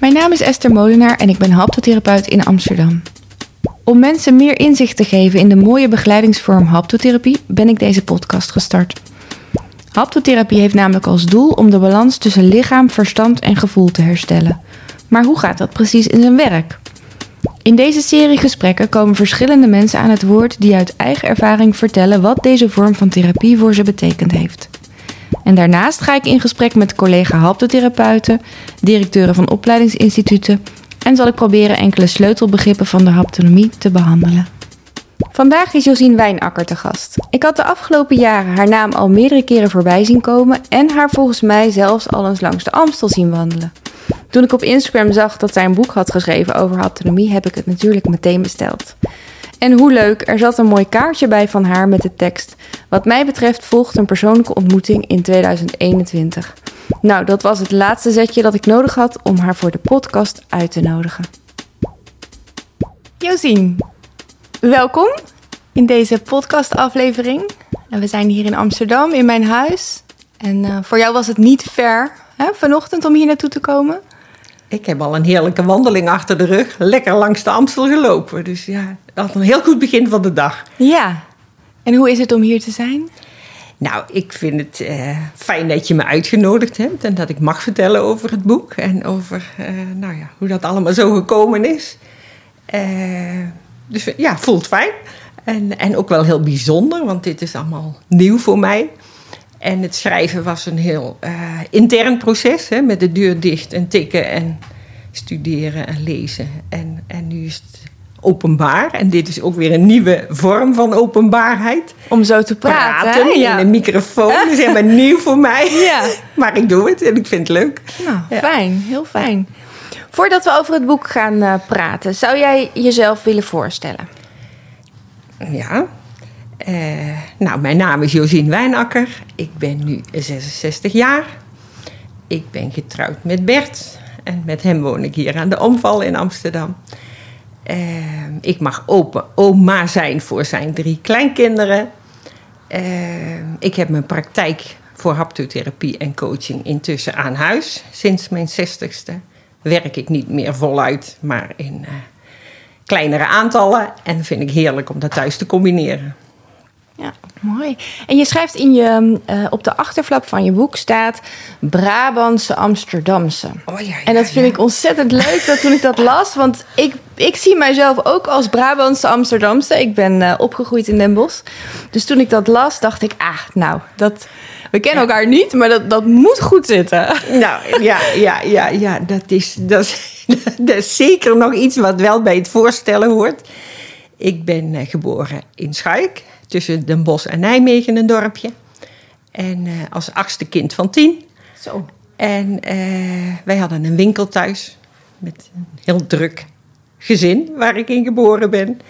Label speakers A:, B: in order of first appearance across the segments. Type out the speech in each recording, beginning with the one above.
A: Mijn naam is Esther Molenaar en ik ben haptotherapeut in Amsterdam. Om mensen meer inzicht te geven in de mooie begeleidingsvorm haptotherapie ben ik deze podcast gestart. Haptotherapie heeft namelijk als doel om de balans tussen lichaam, verstand en gevoel te herstellen. Maar hoe gaat dat precies in zijn werk? In deze serie gesprekken komen verschillende mensen aan het woord die uit eigen ervaring vertellen wat deze vorm van therapie voor ze betekend heeft. En daarnaast ga ik in gesprek met collega haptotherapeuten, directeuren van opleidingsinstituten en zal ik proberen enkele sleutelbegrippen van de haptonomie te behandelen. Vandaag is Josien Wijnakker te gast. Ik had de afgelopen jaren haar naam al meerdere keren voorbij zien komen en haar volgens mij zelfs al eens langs de Amstel zien wandelen. Toen ik op Instagram zag dat zij een boek had geschreven over haptonomie, heb ik het natuurlijk meteen besteld. En hoe leuk, er zat een mooi kaartje bij van haar met de tekst: Wat mij betreft volgt een persoonlijke ontmoeting in 2021. Nou, dat was het laatste zetje dat ik nodig had om haar voor de podcast uit te nodigen. Josien, welkom in deze podcastaflevering. En we zijn hier in Amsterdam in mijn huis. En uh, voor jou was het niet ver hè, vanochtend om hier naartoe te komen.
B: Ik heb al een heerlijke wandeling achter de rug. Lekker langs de Amstel gelopen. Dus ja, dat een heel goed begin van de dag.
A: Ja. En hoe is het om hier te zijn?
B: Nou, ik vind het uh, fijn dat je me uitgenodigd hebt en dat ik mag vertellen over het boek en over uh, nou ja, hoe dat allemaal zo gekomen is. Uh, dus ja, voelt fijn. En, en ook wel heel bijzonder, want dit is allemaal nieuw voor mij. En het schrijven was een heel intern proces, hè, met de deur dicht en tikken en studeren en lezen. En, en nu is het openbaar. En dit is ook weer een nieuwe vorm van openbaarheid.
A: Om zo te praten,
B: praten ja. in een microfoon. Dat is helemaal nieuw voor mij. Ja. Maar ik doe het en ik vind het leuk.
A: Nou, ja. fijn. Heel fijn. Voordat we over het boek gaan uh, praten, zou jij jezelf willen voorstellen?
B: Ja. Uh, nou, mijn naam is Josien Wijnakker. Ik ben nu 66 jaar. Ik ben getrouwd met Bert. En met hem woon ik hier aan de Omval in Amsterdam. Uh, ik mag open oma zijn voor zijn drie kleinkinderen. Uh, ik heb mijn praktijk voor haptotherapie en coaching intussen aan huis. Sinds mijn zestigste werk ik niet meer voluit, maar in kleinere aantallen. En vind ik heerlijk om dat thuis te combineren.
A: Ja, mooi. En je schrijft in je, uh, op de achterflap van je boek staat Brabantse Amsterdamse.
B: Oh, ja, ja,
A: en dat vind
B: ja.
A: ik ontzettend leuk dat toen ik dat las. Want ik, ik zie mijzelf ook als Brabantse Amsterdamse. Ik ben uh, opgegroeid in Den Bosch. Dus toen ik dat las, dacht ik, ah, nou, dat, we kennen elkaar niet, maar dat, dat moet goed zitten.
B: Nou, ja, ja, ja, ja dat, is, dat, is, dat is zeker nog iets wat wel bij het voorstellen hoort. Ik ben uh, geboren in Schaik tussen Den Bosch en Nijmegen, een dorpje. En uh, als achtste kind van tien.
A: Zo.
B: En uh, wij hadden een winkel thuis met een heel druk gezin waar ik in geboren ben.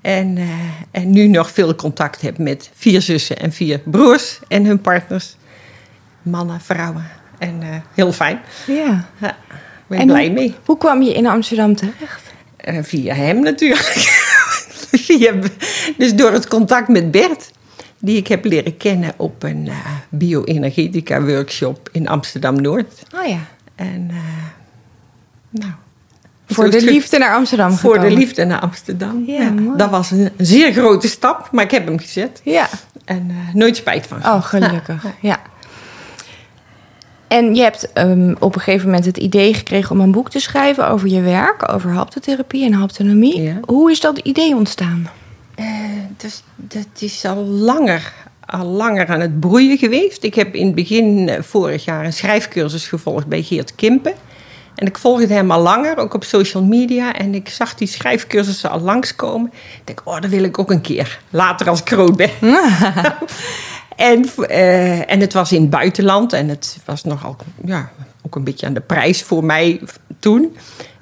B: En, uh, en nu nog veel contact heb met vier zussen en vier broers en hun partners. Mannen, vrouwen. En heel fijn.
A: Ja.
B: ja ben en blij
A: hoe,
B: mee.
A: Hoe kwam je in Amsterdam terecht?
B: via hem natuurlijk. dus door het contact met Bert, die ik heb leren kennen op een uh, bio-energetica workshop in Amsterdam-Noord.
A: Oh ja.
B: En uh, nou...
A: Voor de liefde naar Amsterdam
B: Voor
A: gekomen.
B: de liefde naar Amsterdam.
A: Ja,
B: ja dat was een zeer grote stap, maar ik heb hem gezet.
A: Ja.
B: En uh, nooit spijt van.
A: Oh, gelukkig. Ja. ja. En je hebt um, op een gegeven moment het idee gekregen om een boek te schrijven over je werk, over haptotherapie en haptonomie.
B: Ja.
A: Hoe is dat idee ontstaan?
B: Uh, dus, dat is al langer, al langer aan het broeien geweest. Ik heb in het begin uh, vorig jaar een schrijfcursus gevolgd bij Geert Kimpen. En ik volgde hem al langer, ook op social media. En ik zag die schrijfcursussen al langskomen. Ik denk, oh, dat wil ik ook een keer. Later als ik groot ben. En, uh, en het was in het buitenland en het was nogal ja, ook een beetje aan de prijs voor mij toen.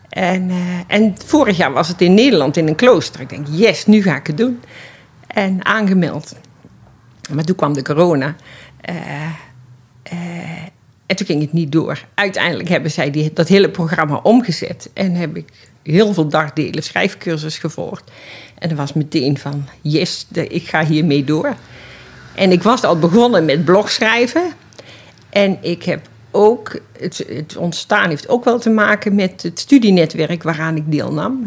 B: En, uh, en vorig jaar was het in Nederland in een klooster. Ik denk, yes, nu ga ik het doen. En aangemeld. Maar toen kwam de corona. Uh, en toen ging het niet door. Uiteindelijk hebben zij die, dat hele programma omgezet. En heb ik heel veel dagdelen schrijfcursus gevolgd. En er was meteen van, yes, ik ga hiermee door. En ik was al begonnen met blogschrijven. En ik heb ook, het, het ontstaan heeft ook wel te maken met het studienetwerk waaraan ik deelnam.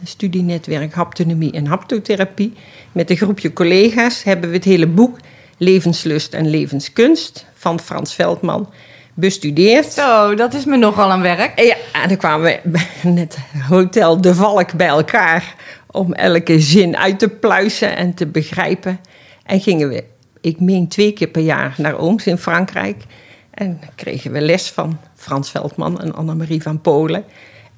B: Een studienetwerk haptonomie en haptotherapie. Met een groepje collega's hebben we het hele boek Levenslust en Levenskunst van Frans Veldman bestudeerd.
A: Zo, dat is me nogal een werk.
B: Ja, en dan kwamen we in het Hotel De Valk bij elkaar om elke zin uit te pluizen en te begrijpen. En gingen we, ik meen twee keer per jaar, naar Ooms in Frankrijk. En kregen we les van Frans Veldman en Annemarie van Polen.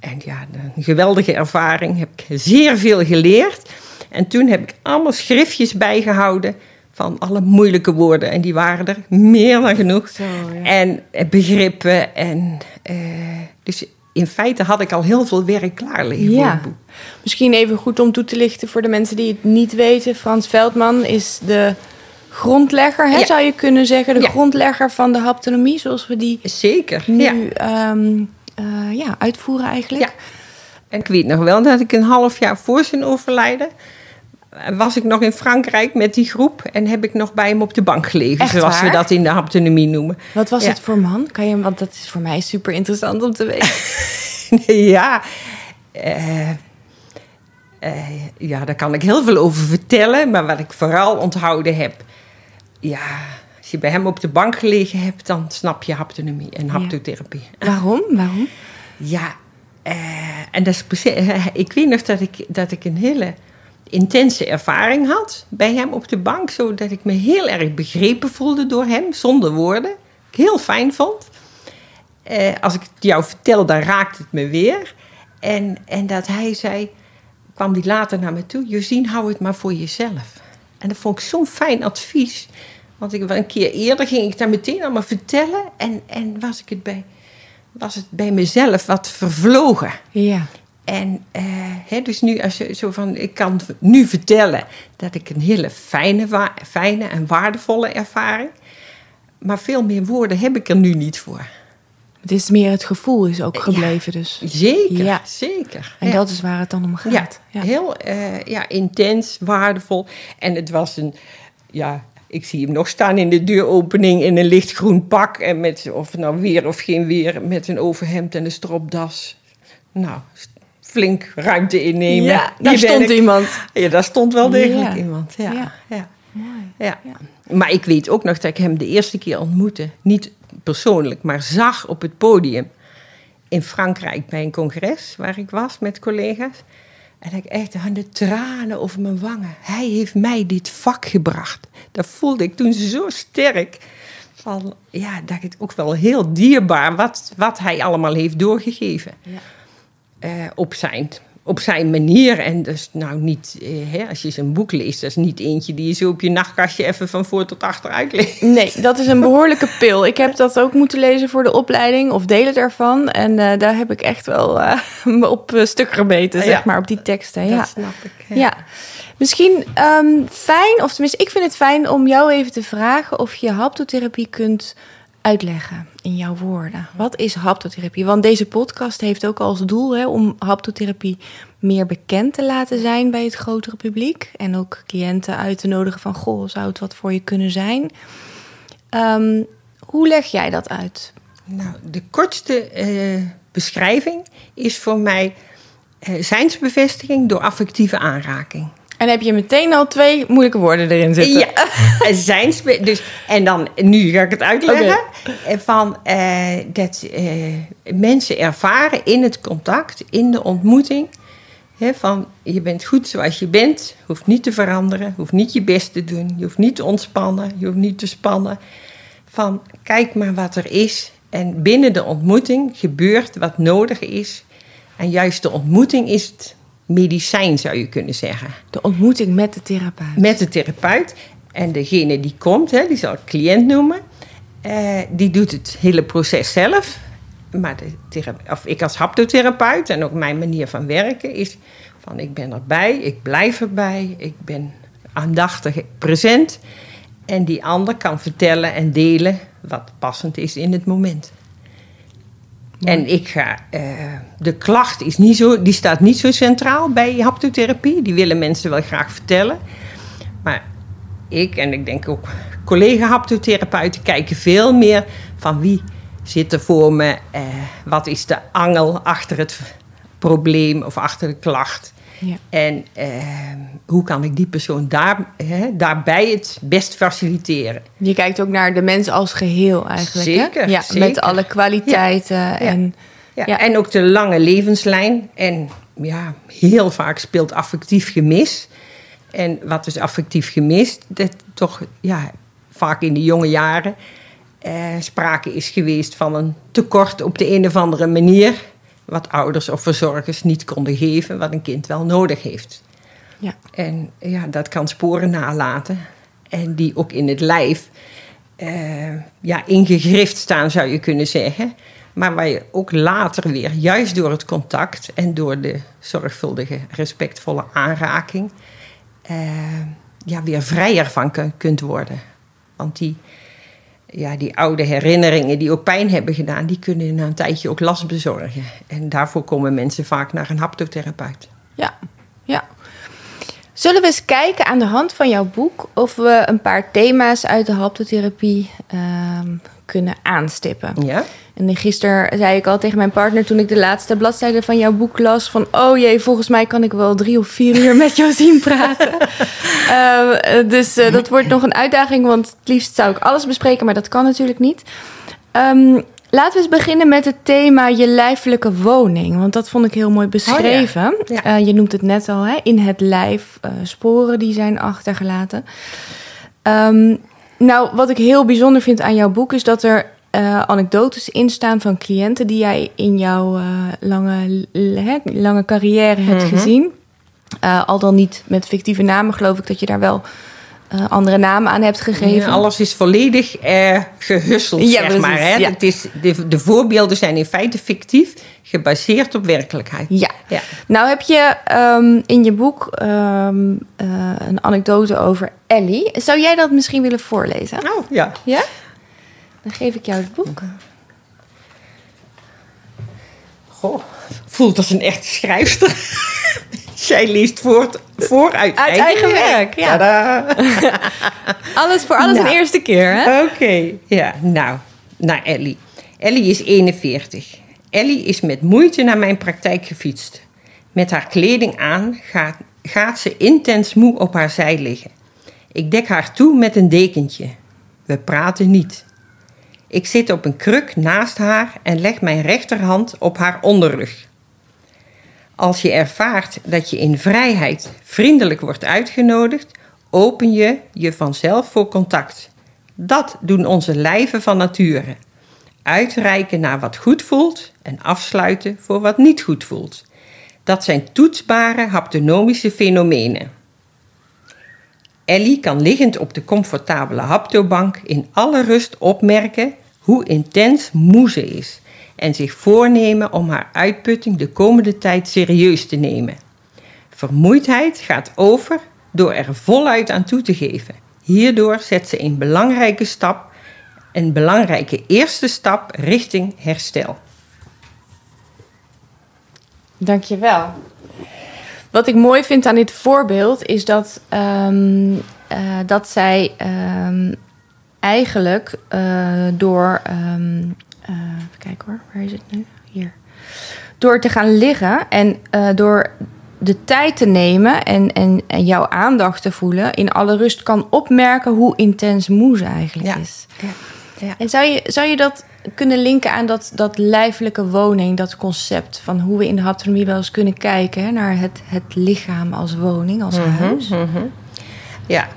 B: En ja, een geweldige ervaring. Heb ik zeer veel geleerd. En toen heb ik allemaal schriftjes bijgehouden van alle moeilijke woorden. En die waren er meer dan genoeg.
A: Zo, ja.
B: En eh, begrippen. En, eh, dus in feite had ik al heel veel werk klaar liggen
A: Ja.
B: boek.
A: Misschien even goed om toe te lichten voor de mensen die het niet weten. Frans Veldman is de grondlegger, hè,
B: Ja.
A: zou je kunnen zeggen. De
B: Ja.
A: grondlegger van de haptonomie, zoals we die
B: Zeker,
A: nu
B: ja.
A: eh, ja, uitvoeren eigenlijk.
B: En ik weet nog wel dat ik een half jaar voor zijn overlijden... eh, was ik nog in Frankrijk met die groep... en heb ik nog bij hem op de bank gelegen...
A: Echt
B: zoals we dat in de haptonomie noemen.
A: Wat was het voor man? Kan je, want dat is voor mij super interessant om te weten.
B: ja, eh, ja, daar kan ik heel veel over vertellen. Maar wat ik vooral onthouden heb... Ja, als je bij hem op de bank gelegen hebt... dan snap je haptonomie en haptotherapie.
A: Waarom? Waarom?
B: Ja, eh, en dat is precies... Ik weet nog dat ik, dat ik een hele intense ervaring had bij hem op de bank. Zodat ik me heel erg begrepen voelde door hem, zonder woorden. Ik heel fijn vond. Eh, als ik het jou vertel, dan raakt het me weer. En, en dat hij zei, kwam die later naar me toe... Josien, hou het maar voor jezelf. En dat vond ik zo'n fijn advies. Want ik, een keer eerder ging ik daar meteen allemaal vertellen... en, en was, ik het bij, was het bij mezelf wat vervlogen.
A: Ja.
B: En eh, hè, dus nu, als je zo van, ik kan nu vertellen dat ik een hele fijne, wa- fijne en waardevolle ervaring. Maar veel meer woorden heb ik er nu niet voor.
A: Het is meer het gevoel is ook
B: Ja.
A: gebleven dus.
B: Zeker,
A: Ja.
B: zeker.
A: En
B: Ja.
A: dat is waar het dan om gaat. Ja.
B: heel eh, ja, intens, waardevol. En het was een, ja, ik zie hem nog staan in de deuropening in een lichtgroen pak. En met, of nou weer of geen weer, met een overhemd en een stropdas. Nou, flink ruimte innemen.
A: Ja, daar stond
B: ik.
A: iemand.
B: Ja, daar stond wel degelijk
A: Ja.
B: iemand. Ja,
A: Ja.
B: ja.
A: Mooi.
B: Ja.
A: Ja.
B: Maar ik weet ook nog dat ik hem de eerste keer ontmoette. Niet persoonlijk, maar zag op het podium. In Frankrijk bij een congres waar ik was met collega's. En dat ik echt aan de tranen over mijn wangen. Hij heeft mij dit vak gebracht. Dat voelde ik toen zo sterk. Van, ja, dat ik het ook wel heel dierbaar wat, wat hij allemaal heeft doorgegeven
A: Ja.
B: eh, op, zijn, op zijn manier. En dus nou niet, eh, hè, als je zijn boek leest, dat is niet eentje die je zo op je nachtkastje even van voor tot achter uitleest.
A: Nee, dat is een behoorlijke pil. Ik heb dat ook moeten lezen voor de opleiding, of delen daarvan. En eh, daar heb ik echt wel eh, op stuk gebeten, zeg maar, op die teksten. Ja.
B: Dat snap ik. hè.
A: Ja, misschien ehm, fijn, of tenminste, ik vind het fijn om jou even te vragen of je haptotherapie kunt uitleggen in jouw woorden. Wat is haptotherapie? Want deze podcast heeft ook als doel hè, om haptotherapie meer bekend te laten zijn bij het grotere publiek. En ook cliënten uit te nodigen van, goh, zou het wat voor je kunnen zijn? Ehm, hoe leg jij dat uit?
B: Nou, de kortste eh, beschrijving is voor mij eh, zijnsbevestiging door affectieve aanraking.
A: En heb je meteen al twee moeilijke woorden erin zitten?
B: Ja, en zijnsbe- dus, en dan, nu ga ik het uitleggen. Van, eh, dat eh, mensen ervaren in het contact, in de ontmoeting... Hè, van, je bent goed zoals je bent, hoeft niet te veranderen... hoeft niet je best te doen, je hoeft niet te ontspannen, je hoeft niet te spannen. Van, kijk maar wat er is. En binnen de ontmoeting gebeurt wat nodig is. En juist de ontmoeting is het medicijn, zou je kunnen zeggen
A: De ontmoeting met de therapeut.
B: met de therapeut. En degene die komt, hè, die zal ik cliënt noemen, eh, die doet het hele proces zelf. Maar de of ik als haptotherapeut en ook mijn manier van werken is van ik ben erbij, ik blijf erbij, ik ben aandachtig present. En die ander kan vertellen en delen wat passend is in het moment. En ik ga, eh, de klacht is niet zo, die staat niet zo centraal bij haptotherapie. Die willen mensen wel graag vertellen. Maar ik en ik denk ook collega haptotherapeuten kijken veel meer van wie zit er voor me? Eh, wat is de angel achter het probleem of achter de klacht?
A: Ja.
B: En eh, hoe kan ik die persoon daar, hè, daarbij het best faciliteren?
A: Je kijkt ook naar de mens als geheel eigenlijk. hè?
B: Zeker,
A: Ja,
B: zeker.
A: Met alle kwaliteiten. En,
B: Ja,
A: Ja.
B: En ook de lange levenslijn. En ja, heel vaak speelt affectief gemis. En wat is affectief gemis? Dat toch ja, vaak in de jonge jaren eh, sprake is geweest van een tekort op de een of andere manier. Wat ouders of verzorgers niet konden geven, wat een kind wel nodig heeft.
A: ja.
B: En ja, dat kan sporen nalaten. En die ook in het lijf eh, ja, ingegrift staan, zou je kunnen zeggen. Maar waar je ook later weer, juist door het contact en door de zorgvuldige, respectvolle aanraking, eh, ja, weer vrijer van kun- kunt worden. Want die, ja, die oude herinneringen die ook pijn hebben gedaan, die kunnen na een tijdje ook last bezorgen. En daarvoor komen mensen vaak naar een haptotherapeut.
A: Ja, ja. Zullen we eens kijken aan de hand van jouw boek of we een paar thema's uit de haptotherapie ehm, kunnen aanstippen?
B: Ja?
A: En gisteren zei ik al tegen mijn partner toen ik de laatste bladzijde van jouw boek las: van oh jee, volgens mij kan ik wel drie of vier uur met jou zien praten. Ehm, eh, dus eh, dat wordt nog een uitdaging, want het liefst zou ik alles bespreken, maar dat kan natuurlijk niet. Ehm, laten we eens beginnen met het thema je lijfelijke woning, want dat vond ik heel mooi beschreven.
B: Ja.
A: Eh, je noemt het net al, hè? in het lijf, eh, sporen die zijn achtergelaten. Ehm, nou, wat ik heel bijzonder vind aan jouw boek is dat er eh, anekdotes in staan van cliënten die jij in jouw eh, lange, lange carrière hebt
B: Mhm.
A: gezien. Eh, al dan niet met fictieve namen, geloof ik dat je daar wel eh, andere namen aan hebt gegeven.
B: Ja, alles is volledig eh, gehusseld,
A: Ja,
B: zeg
A: precies,
B: maar. Hè?
A: ja.
B: Het is, de, de voorbeelden zijn in feite fictief, gebaseerd op werkelijkheid.
A: Ja.
B: Ja.
A: Nou heb je ehm, in je boek ehm, eh, een anekdote over Ellie. Zou jij dat misschien willen voorlezen?
B: Oh, ja.
A: Ja? Dan geef ik jou het boek.
B: Goh, voelt als een echte schrijfster. Zij leest voort, voor uit,
A: eigen werk, ja. Alles voor alles
B: Nou.
A: een eerste keer, hè?
B: Oké, ja, nou, naar Ellie. Ellie is 41. Ellie is met moeite naar mijn praktijk gefietst. Met haar kleding aan gaat, gaat ze intens moe op haar zij liggen. Ik dek haar toe met een dekentje. We praten niet. Ik zit op een kruk naast haar en leg mijn rechterhand op haar onderrug. Als je ervaart dat je in vrijheid vriendelijk wordt uitgenodigd, open je je vanzelf voor contact. Dat doen onze lijven van nature. Uitreiken naar wat goed voelt en afsluiten voor wat niet goed voelt. Dat zijn toetsbare haptonomische fenomenen. Ellie kan liggend op de comfortabele haptobank in alle rust opmerken hoe intens moe ze is en zich voornemen om haar uitputting de komende tijd serieus te nemen. Vermoeidheid gaat over door er voluit aan toe te geven. Hierdoor zet ze een belangrijke stap, een belangrijke eerste stap richting herstel.
A: Dankjewel. Wat ik mooi vind aan dit voorbeeld is dat, ehm, eh, dat zij ehm, eigenlijk eh, door. ehm, eh, even kijken hoor, waar is het nu? Hier. Door te gaan liggen en eh, door de tijd te nemen en, en, en jouw aandacht te voelen, in alle rust kan opmerken hoe intens moe ze eigenlijk
B: Ja.
A: is.
B: Ja.
A: En zou je, zou je dat kunnen linken aan dat, dat lijfelijke woning, dat concept van hoe we in de haptonomie wel eens kunnen kijken hè, naar het, het lichaam als woning, als huis?
B: Ja,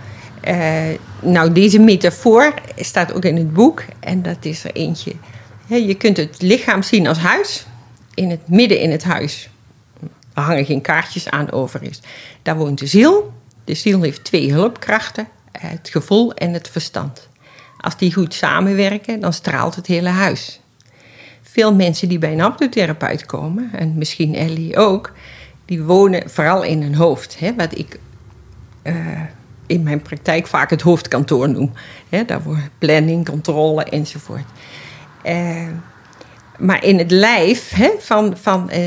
B: eh, nou deze metafoor staat ook in het boek en dat is er eentje. Je kunt het lichaam zien als huis, in het midden in het huis. Er hangen geen kaartjes aan overigens. Daar woont de ziel. De ziel heeft twee hulpkrachten, het gevoel en het verstand. Als die goed samenwerken, dan straalt het hele huis. Veel mensen die bij een haptotherapeut komen, en misschien Ellie ook, die wonen vooral in hun hoofd. Hè, wat ik eh, in mijn praktijk vaak het hoofdkantoor noem. Hè, daar planning, controle enzovoort. Eh, maar in het lijf hè, van, van eh,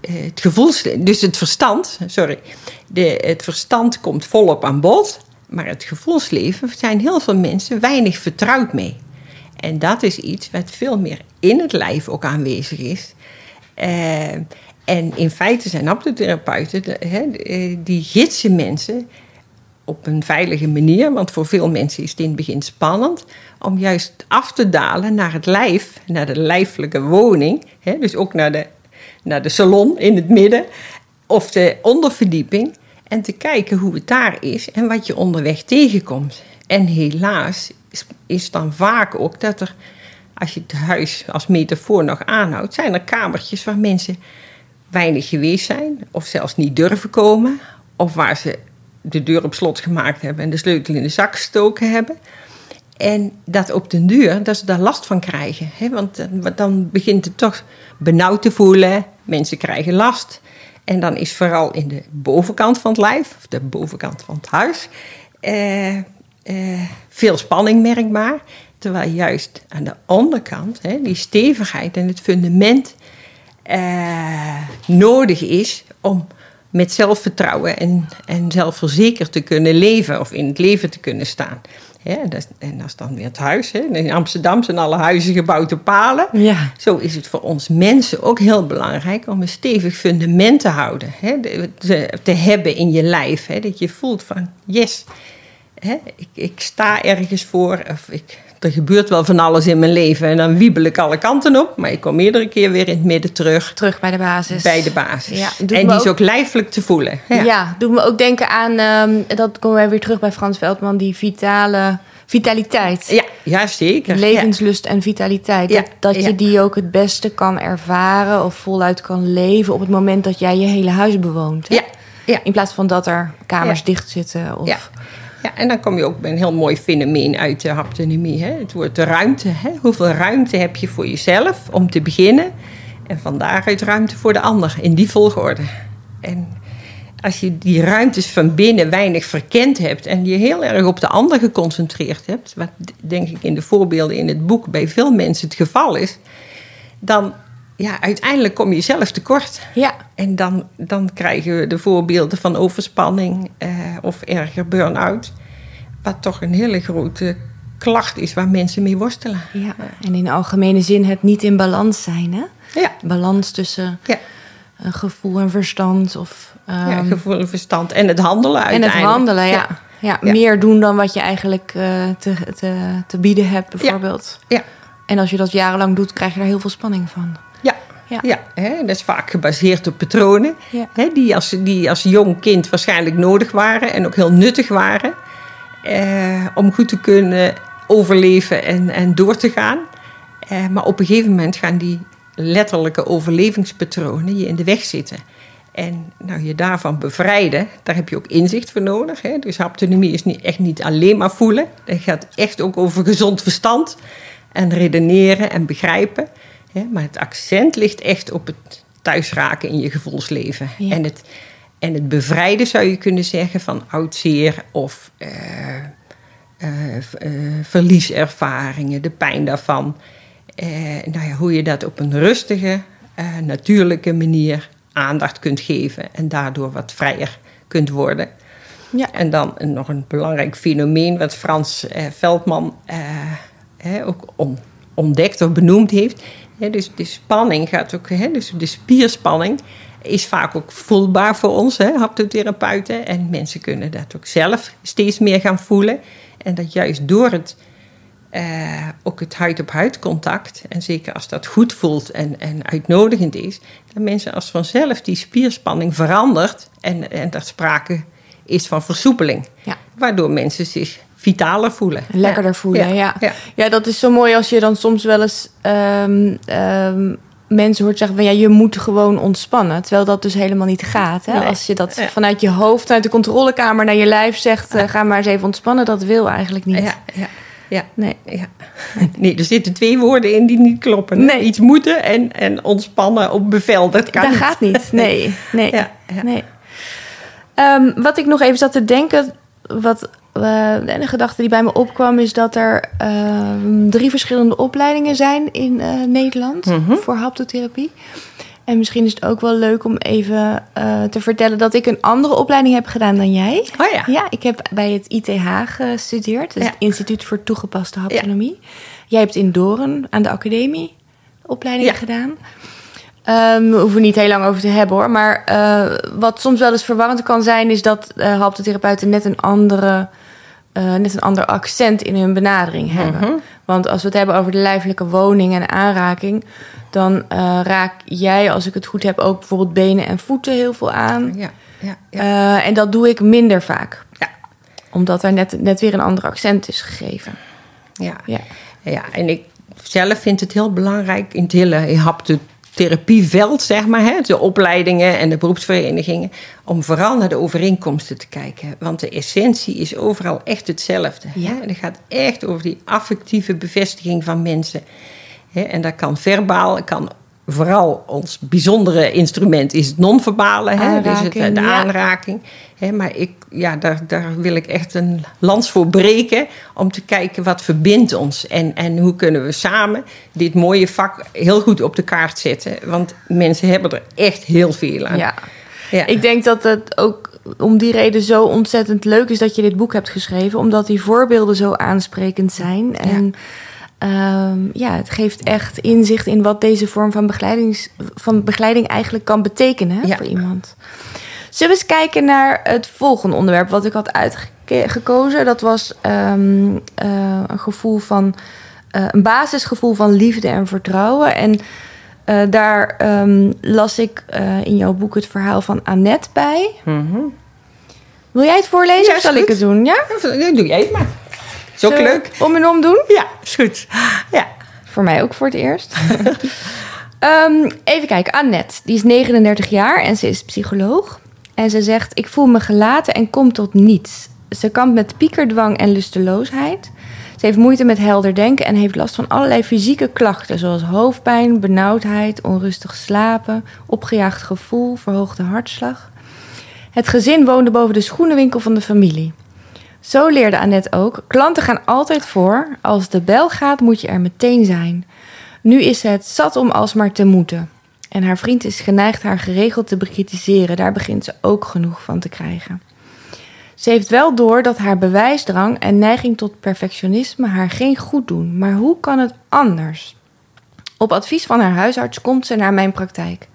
B: het gevoels, dus het verstand, sorry, de, het verstand komt volop aan bod, maar het gevoelsleven zijn heel veel mensen weinig vertrouwd mee. En dat is iets wat veel meer in het lijf ook aanwezig is. Eh, en in feite zijn haptotherapeuten, eh, die gidsen mensen op een veilige manier. Want voor veel mensen is het in het begin spannend. Om juist af te dalen naar het lijf, naar de lijfelijke woning. Hè, dus ook naar de, naar de salon in het midden. Of de onderverdieping. En te kijken hoe het daar is en wat je onderweg tegenkomt. En helaas is, is dan vaak ook dat er, als je het huis als metafoor nog aanhoudt, zijn er kamertjes waar mensen weinig geweest zijn, of zelfs niet durven komen, of waar ze de deur op slot gemaakt hebben en de sleutel in de zak gestoken hebben. En dat op den duur, dat ze daar last van krijgen. Hè? Want dan- dan begint het toch benauwd te voelen. Mensen krijgen last. En dan is vooral in de bovenkant van het lijf, of de bovenkant van het huis, eh, eh, veel spanning merkbaar. Terwijl juist aan de onderkant hè, die stevigheid en het fundament eh, nodig is om met zelfvertrouwen en, en zelfverzekerd te kunnen leven of in het leven te kunnen staan. Ja, en dat is dan weer het huis. Hè. In Amsterdam zijn alle huizen gebouwd op palen.
A: Ja.
B: Zo is het voor ons mensen ook heel belangrijk om een stevig fundament te houden. Hè, te, te hebben in je lijf. Hè, dat je voelt van, yes, hè, ik, ik sta ergens voor. Of ik, er gebeurt wel van alles in mijn leven. En dan wiebel ik alle kanten op. Maar ik kom iedere keer weer in het midden terug.
A: Terug bij de basis.
B: Bij de basis.
A: Ja,
B: en die is
A: ook-
B: lijfelijk te voelen.
A: Ja.
B: Ja.
A: doet me ook denken aan, ehm, dat komen we weer terug bij Frans Veldman, die vitale vitaliteit.
B: Ja, ja, zeker.
A: Levenslust en vitaliteit. Dat, dat je die ook het beste kan ervaren of voluit kan leven op het moment dat jij je hele huis bewoont. hè?
B: Ja, ja.
A: In plaats van dat er kamers
B: Ja.
A: dicht zitten. Of...
B: Ja. En dan kom je ook bij een heel mooi fenomeen uit de haptonomie. Hè? Het woord ruimte. Hè? Hoeveel ruimte heb je voor jezelf om te beginnen? En van daaruit ruimte voor de ander, in die volgorde. En als je die ruimtes van binnen weinig verkend hebt en je heel erg op de ander geconcentreerd hebt, wat denk ik in de voorbeelden in het boek bij veel mensen het geval is, dan ja, uiteindelijk kom je zelf tekort.
A: Ja.
B: En dan, dan krijgen we de voorbeelden van overspanning eh, of erger burn-out. Wat toch een hele grote klacht is waar mensen mee worstelen.
A: ja. En in algemene zin het niet in balans zijn. Hè?
B: Ja,
A: Balans tussen
B: ja,
A: een gevoel en verstand. Of,
B: ja
A: ehm,
B: gevoel en verstand. En het handelen
A: en
B: uiteindelijk.
A: het handelen, ja. ja.
B: Ja.
A: meer doen dan wat je eigenlijk eh, te, te, te bieden hebt, bijvoorbeeld.
B: Ja,
A: En als je dat jarenlang doet, krijg je daar heel veel spanning van.
B: Ja. Hè, dat is vaak gebaseerd op patronen
A: Ja.
B: hè, die, als, die als jong kind waarschijnlijk nodig waren en ook heel nuttig waren eh, om goed te kunnen overleven en, en door te gaan. Eh, maar op een gegeven moment gaan die letterlijke overlevingspatronen je in de weg zitten. En nou, je daarvan bevrijden, daar heb je ook inzicht voor nodig. Hè? Dus haptonomie is niet, echt niet alleen maar voelen. Het gaat echt ook over gezond verstand en redeneren en begrijpen. Hè? Maar het accent ligt echt op het thuisraken in je gevoelsleven.
A: Ja.
B: En, het, en het bevrijden zou je kunnen zeggen van oud zeer of eh, eh, eh, verlieservaringen, de pijn daarvan. Nou ja, hoe je dat op een rustige, natuurlijke manier aandacht kunt geven en daardoor wat vrijer kunt worden.
A: Ja.
B: En dan nog een belangrijk fenomeen wat Frans Veldman eh, ook on- ontdekt of benoemd heeft. Dus de spanning gaat ook, hè, dus de spierspanning is vaak ook voelbaar voor ons, hè, haptotherapeuten. En mensen kunnen dat ook zelf steeds meer gaan voelen. En dat juist door het, eh, ook het huid-op-huid contact, en zeker als dat goed voelt en, en uitnodigend is, dat mensen als vanzelf die spierspanning verandert en, en dat sprake is van versoepeling.
A: Ja.
B: Waardoor mensen zich vitaler voelen.
A: En lekkerder voelen, ja.
B: ja.
A: Ja. dat is zo mooi als je dan soms wel eens ehm, ehm, mensen hoort zeggen van ja, je moet gewoon ontspannen. Terwijl dat dus helemaal niet gaat. Hè?
B: Nee.
A: Als je dat
B: Ja.
A: vanuit je hoofd, uit de controlekamer naar je lijf zegt, eh, ga maar eens even ontspannen, dat wil eigenlijk niet.
B: Ja, ja, ja.
A: Nee.
B: Ja. Nee, er zitten twee woorden in die niet kloppen.
A: Nee.
B: Iets moeten en, en ontspannen op bevel. Dat kan
A: dat
B: niet.
A: gaat niet. Nee, nee.
B: Ja, ja.
A: nee. Ehm, wat ik nog even zat te denken, wat de ene gedachte die bij me opkwam, is dat er ehm, drie verschillende opleidingen zijn in eh, Nederland
B: Mhm.
A: voor haptotherapie. En misschien is het ook wel leuk om even uh, te vertellen dat ik een andere opleiding heb gedaan dan jij.
B: Oh ja.
A: Ja, ik heb bij het ITH gestudeerd, dus ja. het Instituut voor Toegepaste Haptonomie. Ja. Jij hebt in Doren aan de academie opleiding gedaan. Um, we hoeven niet heel lang over te hebben hoor. Maar uh, wat soms wel eens verwarrend kan zijn, is dat uh, haptotherapeuten net een andere. Uh, net een ander accent in hun benadering hebben.
B: Mhm.
A: Want als we het hebben over de lijfelijke woning en aanraking, dan raak jij, als ik het goed heb, ook bijvoorbeeld benen en voeten heel veel aan.
B: Ja, ja, ja.
A: en dat doe ik minder vaak.
B: Ja.
A: Omdat er net, net weer een ander accent is gegeven.
B: Ja.
A: Ja.
B: ja, en ik zelf vind het heel belangrijk in het hele haptotherapieveld, zeg maar, hè, de opleidingen en de beroepsverenigingen, om vooral naar de overeenkomsten te kijken. Want de essentie is overal echt hetzelfde.
A: Ja.
B: Hè? Het gaat echt over die affectieve bevestiging van mensen. Hè? En dat kan verbaal, kan vooral ons bijzondere instrument is het non-verbale, hè? dus het,
A: Aanraking,
B: de
A: ja.
B: aanraking. Hè? Maar ik, ja, daar, daar wil ik echt een lans voor breken om te kijken wat verbindt ons en, en hoe kunnen we samen dit mooie vak heel goed op de kaart zetten. Want mensen hebben er echt heel veel aan.
A: Ja.
B: Ja.
A: Ik denk dat het ook om die reden zo ontzettend leuk is dat je dit boek hebt geschreven. Omdat die voorbeelden zo aansprekend zijn. En ehm, ja, het geeft echt inzicht in wat deze vorm van, begeleidings, van begeleiding eigenlijk kan betekenen
B: Ja.
A: voor iemand. Zullen we eens kijken naar het volgende onderwerp wat ik had uitgekozen? Dat was ehm, eh, een gevoel van eh, een basisgevoel van liefde en vertrouwen. En eh, daar ehm, las ik in jouw boek het verhaal van Annette bij.
B: Mhm.
A: Wil jij het voorlezen
B: Ja,
A: of zal ik het doen? Ja?
B: Dan doe jij het maar. Is ook leuk.
A: Om en om doen?
B: Ja, is goed. Ja.
A: Voor mij ook voor het eerst. Ehm, even kijken. Annette, die is 39 jaar en ze is psycholoog. En ze zegt, ik voel me gelaten en kom tot niets. Ze kampt met piekerdwang en lusteloosheid. Ze heeft moeite met helder denken en heeft last van allerlei fysieke klachten... zoals hoofdpijn, benauwdheid, onrustig slapen... opgejaagd gevoel, verhoogde hartslag. Het gezin woonde boven de schoenenwinkel van de familie. Zo leerde Annette ook: klanten gaan altijd voor. Als de bel gaat, moet je er meteen zijn. Nu is het zat om alsmaar te moeten. En haar vriend is geneigd haar geregeld te bekritiseren. Daar begint ze ook genoeg van te krijgen. Ze heeft wel door dat haar bewijsdrang en neiging tot perfectionisme haar geen goed doen. Maar hoe kan het anders? Op advies van haar huisarts komt ze naar mijn praktijk.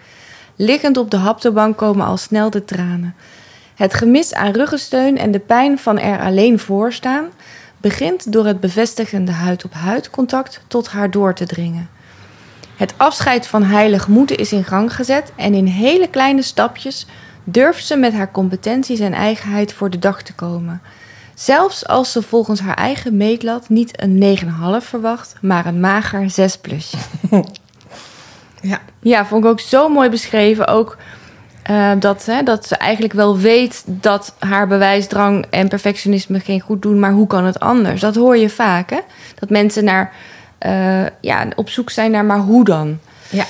A: Liggend op de haptobank komen al snel de tranen. Het gemis aan ruggensteun en de pijn van er alleen voor staan begint door het bevestigende huid-op-huid contact tot haar door te dringen. Het afscheid van heilig moeten is in gang gezet en in hele kleine stapjes durft ze met haar competenties en eigenheid voor de dag te komen. Zelfs als ze volgens haar eigen meetlat niet een 9,5 verwacht, maar een mager 6 plusje.
B: Ja.
A: Ja, vond ik ook zo mooi beschreven. Ook eh, dat, hè, dat ze eigenlijk wel weet dat haar bewijsdrang en perfectionisme geen goed doen, maar hoe kan het anders? Dat hoor je vaak, hè? Dat mensen naar, eh, ja, op zoek zijn naar, maar hoe dan?
B: Ja.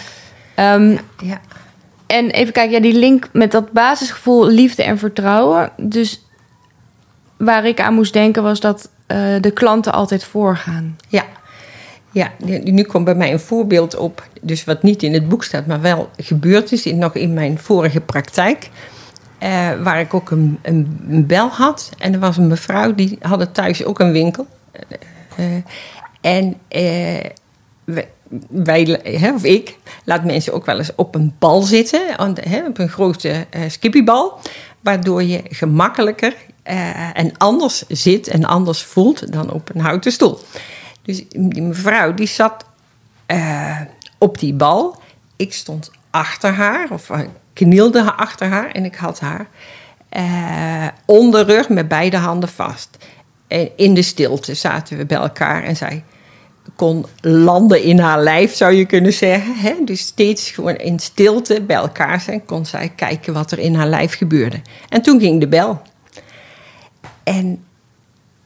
A: Ehm,
B: Ja.
A: en even kijken, ja, die link met dat basisgevoel liefde en vertrouwen. Dus waar ik aan moest denken was dat eh, de klanten altijd voorgaan.
B: Ja. Ja, nu komt bij mij een voorbeeld op, dus wat niet in het boek staat, maar wel gebeurd is, in, nog in mijn vorige praktijk. eh, waar ik ook een, een, een bel had. En er was een mevrouw, die had thuis ook een winkel. Eh, en eh, wij, of ik, laat mensen ook wel eens op een bal zitten, op een grote eh skippiebal. Waardoor je gemakkelijker eh, en anders zit en anders voelt dan op een houten stoel. Dus die mevrouw die zat eh, op die bal. Ik stond achter haar, of eh, knielde achter haar en ik had haar eh, onder rug met beide handen vast. En in de stilte zaten we bij elkaar en zij kon landen in haar lijf, zou je kunnen zeggen. Hè? Dus steeds gewoon in stilte bij elkaar zijn, kon zij kijken wat er in haar lijf gebeurde. En toen ging de bel. En,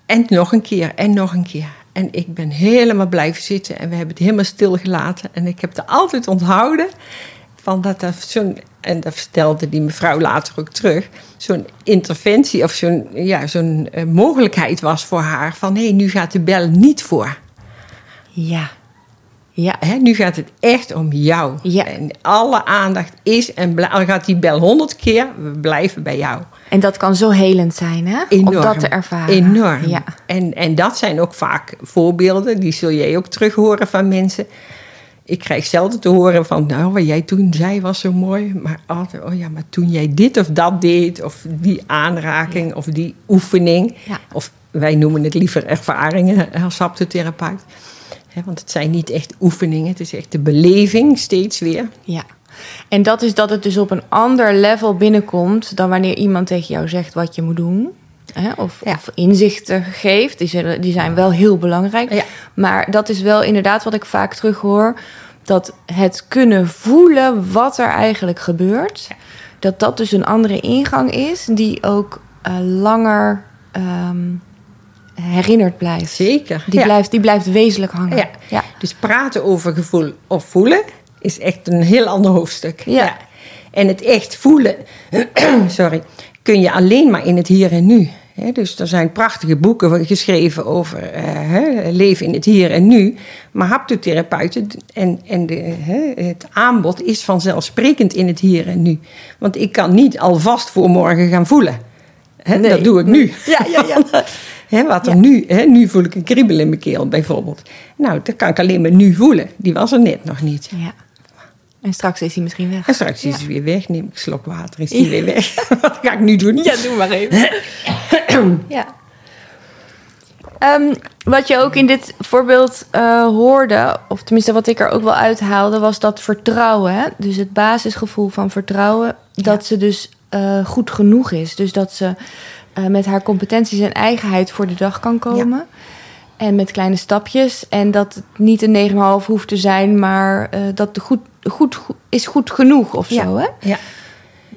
B: en nog een keer en nog een keer. En ik ben helemaal blijven zitten en we hebben het helemaal stilgelaten. En ik heb er altijd onthouden van dat er zo'n, en dat vertelde die mevrouw later ook terug, zo'n interventie of zo'n ja, zo'n eh, mogelijkheid was voor haar van hé, nu gaat de bel niet voor.
A: Ja. Ja.
B: Hè, nu gaat het echt om jou.
A: Ja.
B: En alle aandacht is en al gaat die bel honderd keer, we blijven bij jou.
A: En dat kan zo helend zijn, hè?
B: Enorm.
A: Om dat te ervaren.
B: Enorm.
A: Ja.
B: En, en dat zijn ook vaak voorbeelden, die zul jij ook terug horen van mensen. Ik krijg zelden te horen van, nou, wat jij toen zei was zo mooi. Maar altijd, oh ja, maar toen jij dit of dat deed, of die aanraking, of die oefening.
A: Ja.
B: Of wij noemen het liever ervaringen als haptotherapeut. Hè, want het zijn niet echt oefeningen, het is echt de beleving steeds weer.
A: Ja. En dat is dat het dus op een ander level binnenkomt dan wanneer iemand tegen jou zegt wat je moet doen. Hè? Of,
B: Ja.
A: of inzichten geeft. Die, zullen, die zijn wel heel belangrijk.
B: Ja.
A: Maar dat is wel inderdaad wat ik vaak terughoor. Dat het kunnen voelen wat er eigenlijk gebeurt. Dat dat dus een andere ingang is. Die ook eh, langer ehm, herinnerd blijft.
B: Zeker.
A: Die,
B: ja.
A: blijft, die blijft wezenlijk hangen.
B: Ja.
A: ja.
B: Dus praten over gevoel of voelen is echt een heel ander hoofdstuk.
A: Ja.
B: En het echt voelen, sorry, kun je alleen maar in het hier en nu. Dus er zijn prachtige boeken geschreven over hè, leven in het hier en nu. Maar haptotherapeuten en, en de, het aanbod is vanzelfsprekend in het hier en nu. Want ik kan niet alvast voor morgen gaan voelen.
A: Nee.
B: Dat doe ik nu.
A: Ja, ja, ja.
B: Hè, wat er
A: Ja.
B: nu, hè, nu voel ik een kriebel in mijn keel bijvoorbeeld. Nou, dat kan ik alleen maar nu voelen. Die was er net nog niet.
A: Ja. En straks is hij misschien weg.
B: En straks is hij weer weg. Neem ik een slok water, is hij weer weg. Wat ga ik nu doen?
A: doe maar even. ja. Ehm, wat je ook in dit voorbeeld eh, hoorde, of tenminste wat ik er ook wel uithaalde, was dat vertrouwen. Hè? Dus het basisgevoel van vertrouwen, dat ze dus eh, goed genoeg is. Dus dat ze eh, met haar competenties en eigenheid voor de dag kan komen. En met kleine stapjes. En dat het niet een 9,5 hoeft te zijn, maar eh, dat de goed, goed, goed is goed genoeg of
B: Ja.
A: zo. Hè?
B: Ja.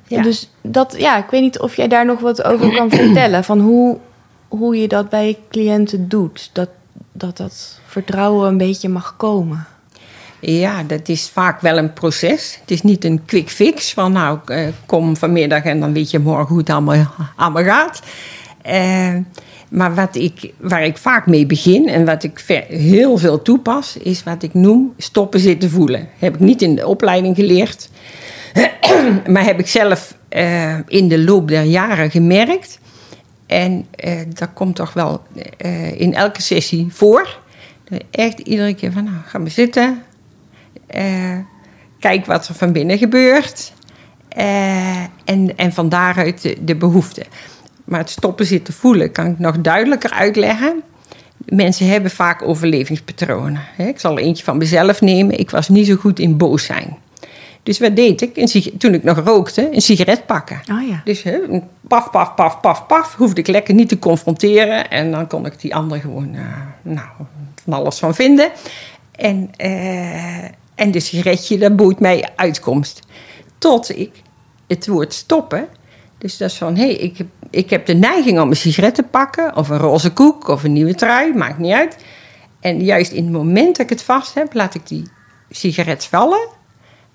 B: Ja.
A: Dus dat, ja, ik weet niet of jij daar nog wat over kan vertellen. Van hoe, hoe je dat bij cliënten doet. Dat, dat dat vertrouwen een beetje mag komen.
B: Ja, dat is vaak wel een proces. Het is niet een quick fix van nou, eh, kom vanmiddag en dan weet je morgen hoe het allemaal, gaat. Eh, maar wat ik, waar ik vaak mee begin en wat ik heel veel toepas, is wat ik noem stoppen zitten voelen. Heb ik niet in de opleiding geleerd, maar heb ik zelf eh, in de loop der jaren gemerkt. En eh, dat komt toch wel in elke sessie voor. Echt iedere keer van, nou, ga maar zitten. Eh, kijk wat er van binnen gebeurt. Eh, en, en van daaruit de, de behoefte. Maar het stoppen zitten voelen kan ik nog duidelijker uitleggen. Mensen hebben vaak overlevingspatronen. Ik zal er eentje van mezelf nemen. Ik was niet zo goed in boos zijn. Dus wat deed ik? Een toen ik nog rookte, een sigaret pakken.
A: Oh ja.
B: Dus een paf, paf, paf, paf, paf. Hoefde ik lekker niet te confronteren. En dan kon ik die ander gewoon eh, nou, van alles van vinden. En, en de sigaretje, dat boeit mij uitkomst. Tot ik het woord stoppen. Dus dat is van, hé, hey, ik, heb- ik heb de neiging om een sigaret te pakken. Of een roze koek, of een nieuwe trui, maakt niet uit. En juist in het moment dat ik het vast heb, laat ik die sigaret vallen.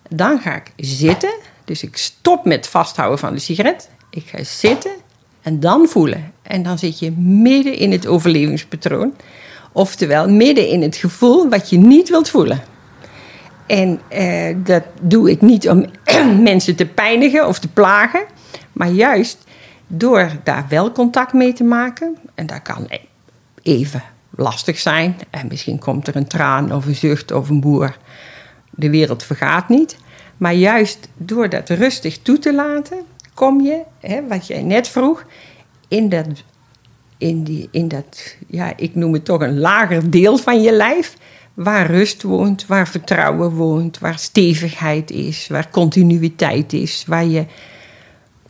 B: Dan ga ik zitten. Dus ik stop met vasthouden van de sigaret. Ik ga zitten en dan voelen. En dan zit je midden in het overlevingspatroon. Oftewel midden in het gevoel wat je niet wilt voelen. En eh, dat doe ik niet om mensen te pijnigen of te plagen. Maar juist door daar wel contact mee te maken. En dat kan even lastig zijn. En misschien komt er een traan of een zucht of een boer. De wereld vergaat niet. Maar juist door dat rustig toe te laten, kom je, hè, wat jij net vroeg, in dat, in, die, in dat, ja, ik noem het toch een lager deel van je lijf. Waar rust woont, waar vertrouwen woont, waar stevigheid is, waar continuïteit is, waar je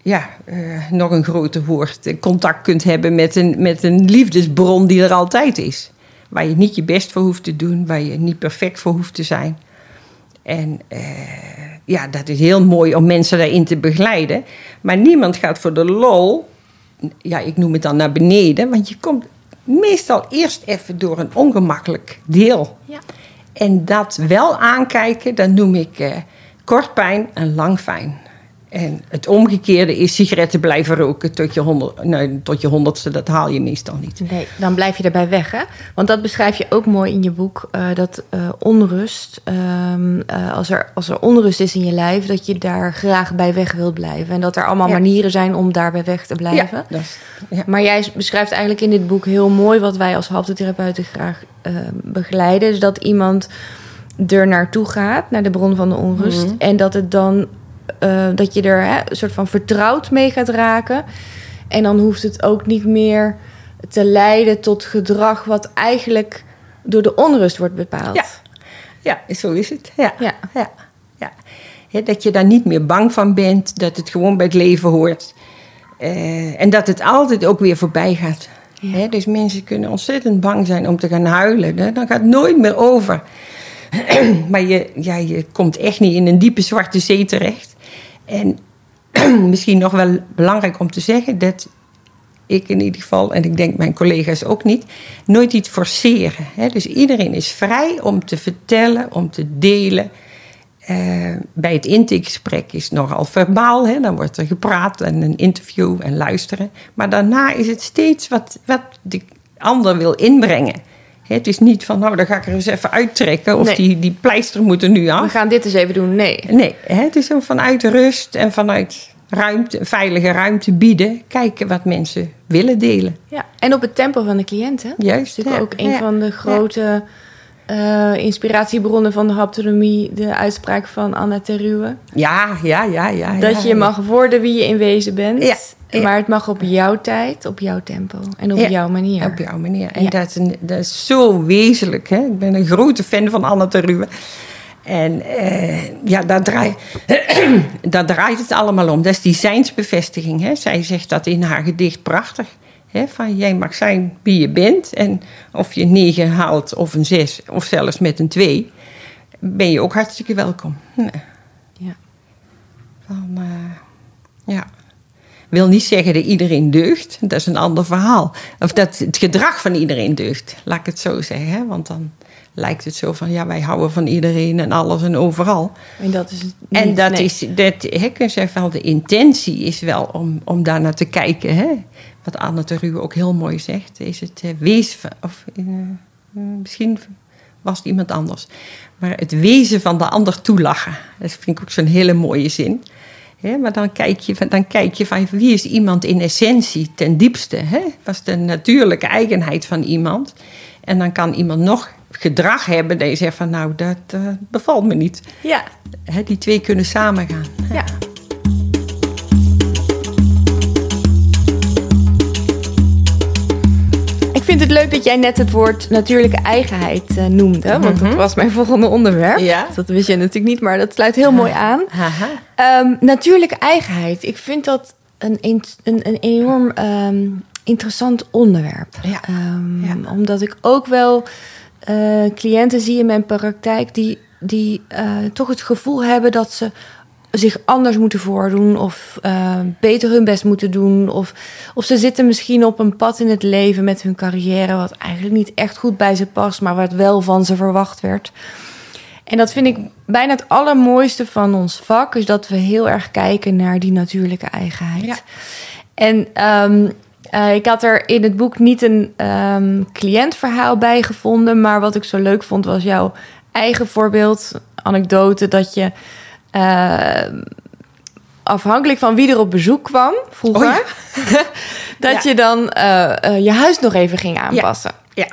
B: ja, eh, nog een groter woord, eh, contact kunt hebben met een, met een liefdesbron die er altijd is. Waar je niet je best voor hoeft te doen, waar je niet perfect voor hoeft te zijn. En eh, ja, dat is heel mooi om mensen daarin te begeleiden. Maar niemand gaat voor de lol, ja, ik noem het dan naar beneden, want je komt meestal eerst even door een ongemakkelijk deel.
A: Ja.
B: En dat wel aankijken, dat noem ik eh, kort pijn en lang fijn. En het omgekeerde is sigaretten blijven roken tot je, honderd, nee, tot je honderdste. Dat haal je meestal niet.
A: Nee, dan blijf je erbij weg, hè? Want dat beschrijf je ook mooi in je boek. uh, dat uh, onrust, um, uh, als, er, als er onrust is in je lijf... dat je daar graag bij weg wilt blijven. En dat er allemaal ja. manieren zijn om daarbij weg te blijven.
B: Ja, is, ja.
A: Maar jij beschrijft eigenlijk in dit boek heel mooi... wat wij als haptotherapeuten graag ehm, begeleiden. Dus dat iemand er naartoe gaat, naar de bron van de onrust...
B: Mhm.
A: en dat het dan uh, dat je er hè, een soort van vertrouwd mee gaat raken. En dan hoeft het ook niet meer te leiden tot gedrag wat eigenlijk door de onrust wordt bepaald.
B: Ja, ja zo is het. Ja.
A: Ja.
B: Ja. Ja. He, dat je daar niet meer bang van bent, dat het gewoon bij het leven hoort. Uh, en dat het altijd ook weer voorbij gaat.
A: Ja.
B: He, dus mensen kunnen ontzettend bang zijn om te gaan huilen. Hè? Dan gaat het nooit meer over. maar je, ja, je komt echt niet in een diepe zwarte zee terecht. En misschien nog wel belangrijk om te zeggen dat ik in ieder geval, en ik denk mijn collega's ook niet, nooit iets forceren. Hè? Dus iedereen is vrij om te vertellen, om te delen. Uh, bij het intakegesprek is het nogal verbaal, hè? dan wordt er gepraat en een interview en luisteren. Maar daarna is het steeds wat, wat de ander wil inbrengen. Het is niet van, nou, dan ga ik er eens even uittrekken. Of
A: Nee.
B: die, die pleister moet er nu af.
A: We gaan dit eens even doen. Nee.
B: Nee, het is vanuit rust en vanuit ruimte, veilige ruimte bieden. Kijken wat mensen willen delen.
A: Ja. En op het tempo van de cliënt, hè? Dat
B: Juist.
A: is natuurlijk
B: ja,
A: ook een
B: ja.
A: van de grote eh, inspiratiebronnen van de haptonomie. De uitspraak van Anna Teruwe.
B: Ja, ja, ja, ja.
A: dat je mag worden wie je in wezen bent.
B: Ja.
A: Maar het mag op jouw tijd, op jouw tempo en op
B: Ja,
A: jouw manier.
B: Op jouw manier. En
A: Ja.
B: dat, is een, dat is zo wezenlijk. Hè? Ik ben een grote fan van Anna Teruwe. En eh, ja, daar, draai, daar draait het allemaal om. Dat is die zijnsbevestiging. Hè? Zij zegt dat in haar gedicht prachtig. Hè? Van jij mag zijn wie je bent. En of je een negen haalt of een zes of zelfs met een twee... ben je ook hartstikke welkom. Nee.
A: Ja.
B: Van, eh, ja. Wil niet zeggen dat iedereen deugt. Dat is een ander verhaal. Of dat het gedrag van iedereen deugt. Laat ik het zo zeggen. Hè? Want dan lijkt het zo van... ja, wij houden van iedereen en alles en overal.
A: En dat is het niet,
B: en dat
A: nee.
B: is... Dat, je zeggen, wel, de intentie is wel om, om daar naar te kijken. Hè? Wat Anne Teruwe ook heel mooi zegt. Is het wees... van- Of eh, eh, misschien was het iemand anders. Maar het wezen van de ander toelachen. Dat vind ik ook zo'n hele mooie zin. Maar dan kijk, je, van- dan kijk je van wie is iemand in essentie ten diepste. Hè? Wat is de natuurlijke eigenheid van iemand? En dan kan iemand nog gedrag hebben dat je zegt van nou, dat eh, bevalt me niet.
A: Ja,
B: Hè, die twee kunnen samengaan.
A: ja. Ik vind het leuk dat jij net het woord natuurlijke eigenheid eh, noemde. Want dat was mijn volgende onderwerp.
B: Ja.
A: Dat wist je natuurlijk niet, maar dat sluit heel mooi aan. Ehm, natuurlijke eigenheid. Ik vind dat een, een, een, enorm ehm, interessant onderwerp.
B: Ja.
A: Ehm,
B: Ja.
A: Omdat ik ook wel eh, cliënten zie in mijn praktijk die, die eh, toch het gevoel hebben dat ze zich anders moeten voordoen of eh, beter hun best moeten doen. Of, of ze zitten misschien op een pad in het leven met hun carrière wat eigenlijk niet echt goed bij ze past, maar wat wel van ze verwacht werd. En dat vind ik bijna het allermooiste van ons vak, is dat we heel erg kijken naar die natuurlijke eigenheid.
B: Ja.
A: En ehm, eh, ik had er in het boek niet een ehm, cliëntverhaal bij gevonden, maar wat ik zo leuk vond was jouw eigen voorbeeld, anekdote, dat je eh, afhankelijk van wie er op bezoek kwam vroeger,
B: Oh ja.
A: dat
B: Ja.
A: je dan eh, eh, je huis nog even ging aanpassen.
B: Ja.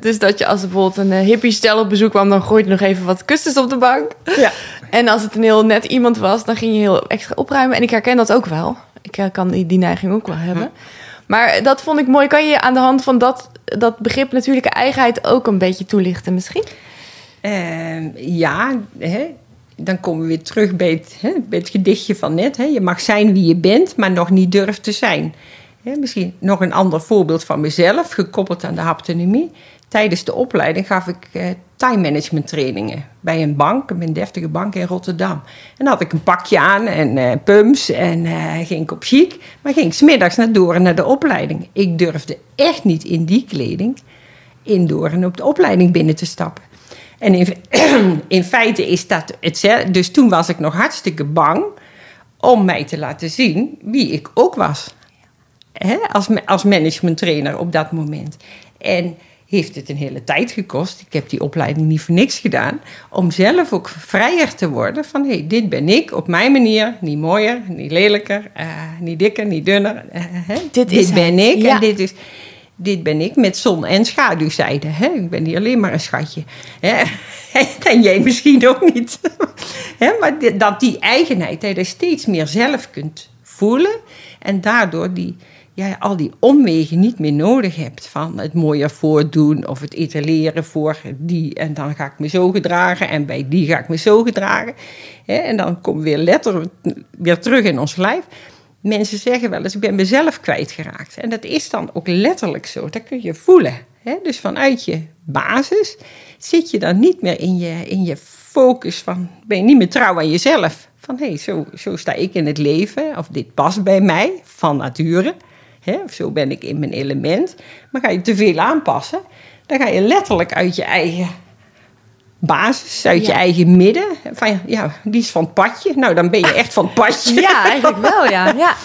A: Dus dat je als er bijvoorbeeld een hippie stel op bezoek kwam, dan gooide je nog even wat kussens op de bank.
B: Ja.
A: En als het een heel net iemand was, dan ging je heel extra opruimen. En ik herken dat ook wel. Ik kan die, die neiging ook wel hebben. Maar dat vond ik mooi. Kan je aan de hand van dat, dat begrip natuurlijke eigenheid ook een beetje toelichten misschien?
B: Ja, hè, dan komen we weer terug bij het, hè, gedichtje van net. Hè. Je mag zijn wie je bent, maar nog niet durft te zijn. Misschien nog een ander voorbeeld van mezelf, gekoppeld aan de haptonomie. Tijdens de opleiding gaf ik eh, time management trainingen bij een bank, een deftige bank in Rotterdam. En had ik een pakje aan en eh, pumps en eh, ging ik op chic. Maar ging ik smiddags naar door naar de opleiding. Ik durfde echt niet in die kleding in door en op de opleiding binnen te stappen. En in, in feite is dat hetzelfde. Dus toen was ik nog hartstikke bang om mij te laten zien wie ik ook was. Hè? Als, als management trainer op dat moment. En heeft het een hele tijd gekost. Ik heb die opleiding niet voor niks gedaan. Om zelf ook vrijer te worden van hé, hey, dit ben ik op mijn manier. Niet mooier, niet lelijker, uh, niet dikker, niet dunner. Uh, dit, dit ben ik ja. en dit is dit ben ik met zon- en schaduwzijde. Hè? Ik ben niet alleen maar een schatje. Hè? En jij misschien ook niet. Hè? Maar dat die eigenheid, dat je steeds meer zelf kunt voelen. En daardoor die, ja, al die omwegen niet meer nodig hebt. Van het mooier voordoen of het etaleren voor die. En dan ga ik me zo gedragen en bij die ga ik me zo gedragen. Hè? En dan komen we weer letterlijk weer terug in ons lijf. Mensen zeggen wel eens, ik ben mezelf kwijtgeraakt. En dat is dan ook letterlijk zo. Dat kun je voelen. Hè? Dus vanuit je basis zit je dan niet meer in je, in je focus van... ben je niet meer trouw aan jezelf. Van hé, hey, zo, zo sta ik in het leven. Of dit past bij mij, van nature. Hè? Of zo ben ik in mijn element. Maar ga je te veel aanpassen... dan ga je letterlijk uit je eigen basis, uit je eigen midden. Van ja, die is van het padje. Nou, dan ben je echt van het padje.
A: Ja, eigenlijk wel, ja. ja.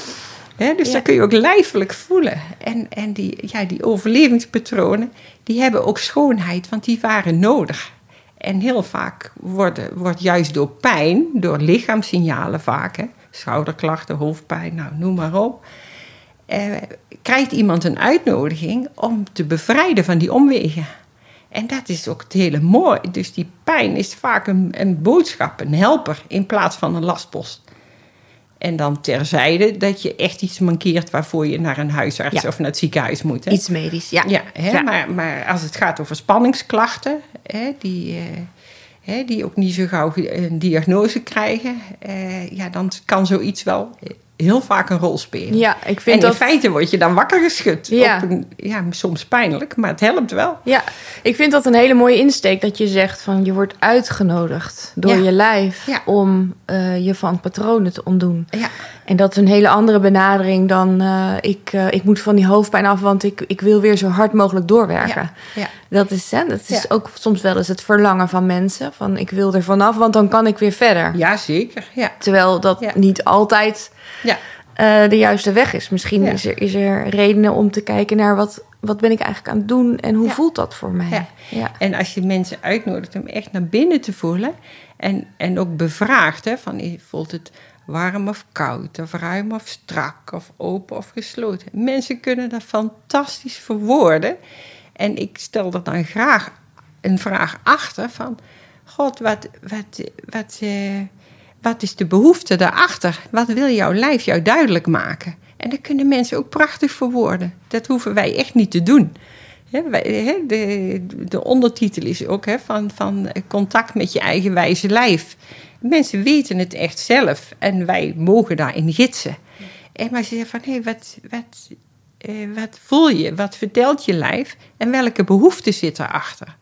B: dus ja. dat kun je ook lijfelijk voelen. En, en die, ja, die overlevingspatronen, die hebben ook schoonheid, want die waren nodig. En heel vaak worden, wordt juist door pijn, door lichaamssignalen vaak, hè, schouderklachten, hoofdpijn, nou, noem maar op, eh, krijgt iemand een uitnodiging om te bevrijden van die omwegen. En dat is ook het hele mooi. Dus die pijn is vaak een, een boodschap, een helper, in plaats van een lastpost. En dan terzijde dat je echt iets mankeert waarvoor je naar een huisarts of naar het ziekenhuis moet. Hè?
A: Iets medisch, ja.
B: ja, hè? ja. Maar, maar, als het gaat over spanningsklachten, hè, die, uh, hè, die ook niet zo gauw een diagnose krijgen, uh, ja, dan kan zoiets wel heel vaak een rol spelen.
A: Ja, ik vind
B: en
A: dat...
B: in feite word je dan wakker geschud. Ja. Op een, ja, soms pijnlijk, maar het helpt wel.
A: Ja, ik vind dat een hele mooie insteek dat je zegt van je wordt uitgenodigd door ja. je lijf ja. om uh, je van patronen te ontdoen.
B: Ja.
A: En dat is een hele andere benadering dan uh, ik, uh, ik moet van die hoofdpijn af, want ik, ik wil weer zo hard mogelijk doorwerken.
B: Ja.
A: Dat is, hè, dat is ook soms wel eens het verlangen van mensen. Van ik wil er vanaf, want dan kan ik weer verder.
B: Ja, zeker. Ja.
A: Terwijl dat niet altijd
B: ja.
A: uh, de juiste weg is. Misschien is, er, is er redenen om te kijken naar wat, wat ben ik eigenlijk aan het doen en hoe voelt dat voor mij.
B: Ja. En als je mensen uitnodigt om echt naar binnen te voelen en, en ook bevraagt, hè, van voelt het warm of koud, of ruim of strak, of open of gesloten. Mensen kunnen dat fantastisch verwoorden. En ik stel er dan graag een vraag achter van, god, wat, wat, wat, uh, wat is de behoefte daarachter? Wat wil jouw lijf jou duidelijk maken? En dat kunnen mensen ook prachtig verwoorden. Dat hoeven wij echt niet te doen. De, de ondertitel is ook van, van contact met je eigen wijze lijf. Mensen weten het echt zelf en wij mogen daarin gidsen. En maar ze zeggen van, hé, wat, wat, eh, wat voel je? Wat vertelt je lijf? En welke behoefte zit erachter?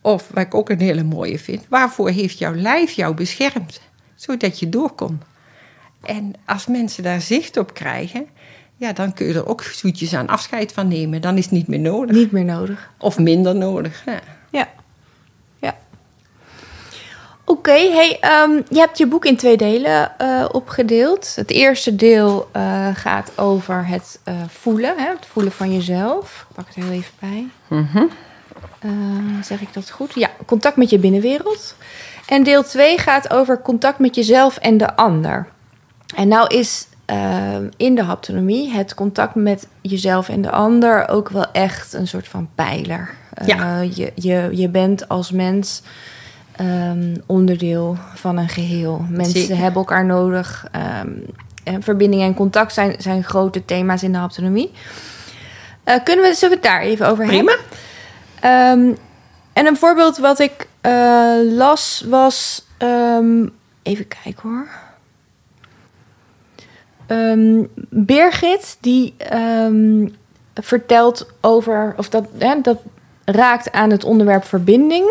B: Of, wat ik ook een hele mooie vind, waarvoor heeft jouw lijf jou beschermd? Zodat je door kon. En als mensen daar zicht op krijgen, ja, dan kun je er ook zoetjes aan afscheid van nemen. Dan is het niet meer nodig.
A: Niet meer nodig.
B: Of minder nodig. Ja.
A: ja. Oké, okay, hey, um, je hebt je boek in twee delen uh, opgedeeld. Het eerste deel uh, gaat over het uh, voelen, hè, het voelen van jezelf. Ik pak het heel even bij.
B: Mm -hmm.
A: zeg ik dat goed? Ja, contact met je binnenwereld. En deel 2 gaat over contact met jezelf en de ander. En nou is uh, in de haptonomie het contact met jezelf en de ander ook wel echt een soort van pijler.
B: Ja.
A: Je, je, je bent als mens um, onderdeel van een geheel. Mensen
B: Zeker.
A: hebben elkaar nodig. Um, en verbinding en contact zijn, zijn grote thema's in de haptonomie. Uh, kunnen we, zullen we het daar even over
B: Prima.
A: hebben? Um, en een voorbeeld wat ik uh, las was. Even kijken hoor. Birgit, die vertelt over. Of dat, hè, dat raakt aan het onderwerp verbinding.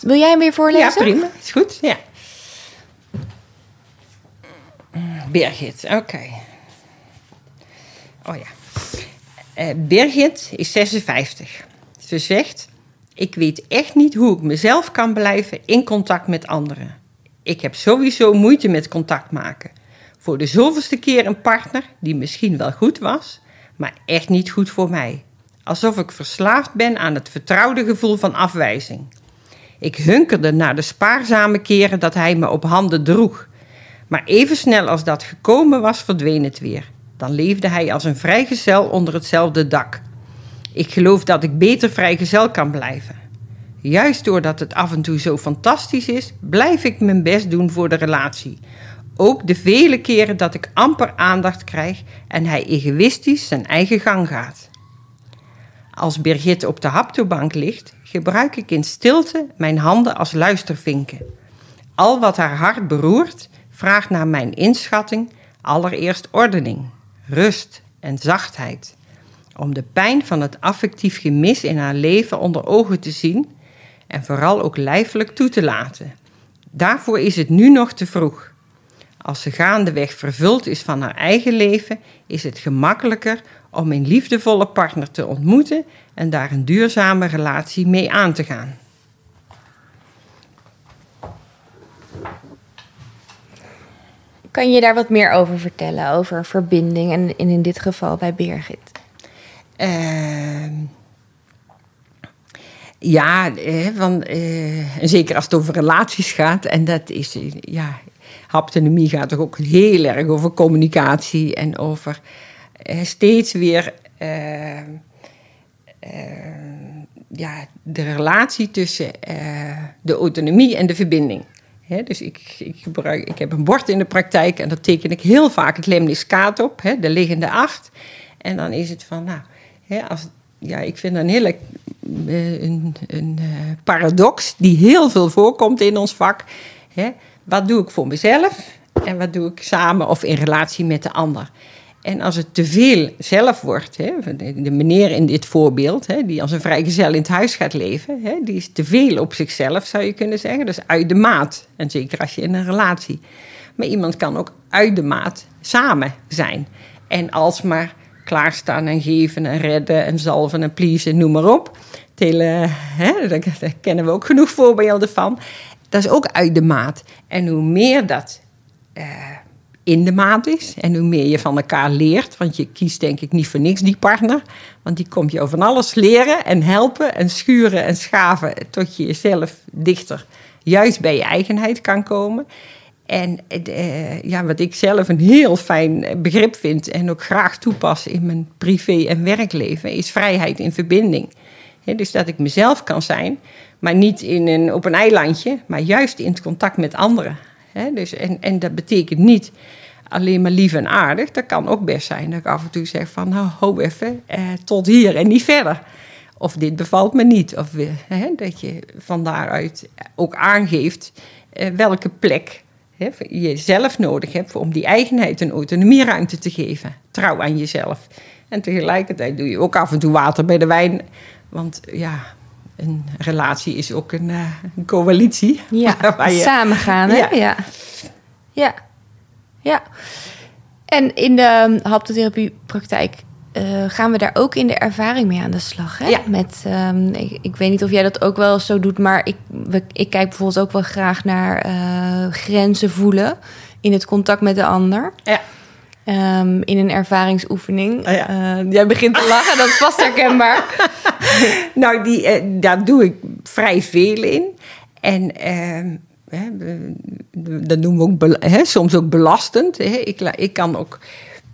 A: Wil jij hem weer voorlezen?
B: Ja, prima. Is goed. Ja. Birgit, oké. Oh ja. Uh, Birgit is 56. Ze zegt: Ik weet echt niet hoe ik mezelf kan blijven in contact met anderen. Ik heb sowieso moeite met contact maken. Voor de zoveelste keer een partner die misschien wel goed was, maar echt niet goed voor mij. Alsof ik verslaafd ben aan het vertrouwde gevoel van afwijzing. Ik hunkerde naar de spaarzame keren dat hij me op handen droeg. Maar even snel als dat gekomen was, verdween het weer. Dan leefde hij als een vrijgezel onder hetzelfde dak. Ik geloof dat ik beter vrijgezel kan blijven. Juist doordat het af en toe zo fantastisch is, blijf ik mijn best doen voor de relatie. Ook de vele keren dat ik amper aandacht krijg en hij egoïstisch zijn eigen gang gaat. Als Birgit op de haptobank ligt, gebruik ik in stilte mijn handen als luistervinken. Al wat haar hart beroert, vraagt naar mijn inschatting allereerst ordening, rust en zachtheid. Om de pijn van het affectief gemis in haar leven onder ogen te zien en vooral ook lijfelijk toe te laten. Daarvoor is het nu nog te vroeg. Als ze gaandeweg vervuld is van haar eigen leven, is het gemakkelijker om een liefdevolle partner te ontmoeten en daar een duurzame relatie mee aan te gaan.
A: Kan je daar wat meer over vertellen, over verbinding en in dit geval bij Birgit?
B: Uh, ja, eh, van, eh, zeker als het over relaties gaat. En dat is, eh, ja, haptonomie gaat toch ook heel erg over communicatie en over eh, steeds weer eh, ja, de relatie tussen de autonomie en de verbinding. dus ik, ik, gebruik, ik heb een bord in de praktijk en dat teken ik heel vaak het lemniscaat op, de liggende acht. En dan is het van, nou, als, ja, ik vind een hele een, een paradox die heel veel voorkomt in ons vak. Wat doe ik voor mezelf en wat doe ik samen of in relatie met de ander? En als het te veel zelf wordt, hè, de meneer in dit voorbeeld, hè, die als een vrijgezel in het huis gaat leven, hè, die is te veel op zichzelf, zou je kunnen zeggen. Dus uit de maat. En zeker als je in een relatie. Maar iemand kan ook uit de maat samen zijn. En alsmaar klaarstaan en geven en redden en zalven en pleasen, noem maar op. Tele, hè, daar, kennen we ook genoeg voorbeelden van. Dat is ook uit de maat. En hoe meer dat uh, in de maat is en hoe meer je van elkaar leert, want je kiest denk ik niet voor niks die partner, want die komt je van alles leren en helpen en schuren en schaven tot je jezelf dichter juist bij je eigenheid kan komen. En uh, ja, wat ik zelf een heel fijn begrip vind en ook graag toepas in mijn privé- en werkleven, is vrijheid in verbinding. dus dat ik mezelf kan zijn, maar niet in een, op een eilandje, maar juist in het contact met anderen. dus, en, en dat betekent niet alleen maar lief en aardig. Dat kan ook best zijn dat ik af en toe zeg van, nou, ho even, eh, tot hier en niet verder. Of dit bevalt me niet. Of dat je van daaruit ook aangeeft eh, welke plek je zelf nodig hebt om die eigenheid en autonomieruimte te geven. Trouw aan jezelf. En tegelijkertijd doe je ook af en toe water bij de wijn. Want ja, een relatie is ook een, uh, een coalitie.
A: Ja, je, samengaan. Hè? Ja. ja. ja. En in de haptotherapiepraktijk uh, gaan we daar ook in de ervaring mee aan de slag. Hè?
B: Ja.
A: Met, um, ik, ik, weet niet of jij dat ook wel zo doet, maar ik, we, ik kijk bijvoorbeeld ook wel graag naar uh, grenzen voelen in het contact met de ander.
B: Ja.
A: Um, in een ervaringsoefening. Oh ja. uh, jij begint te lachen, dat is vast herkenbaar.
B: nou, die, daar doe ik vrij veel in. En dat noemen we ook he, soms ook belastend. He. Ik, ik kan ook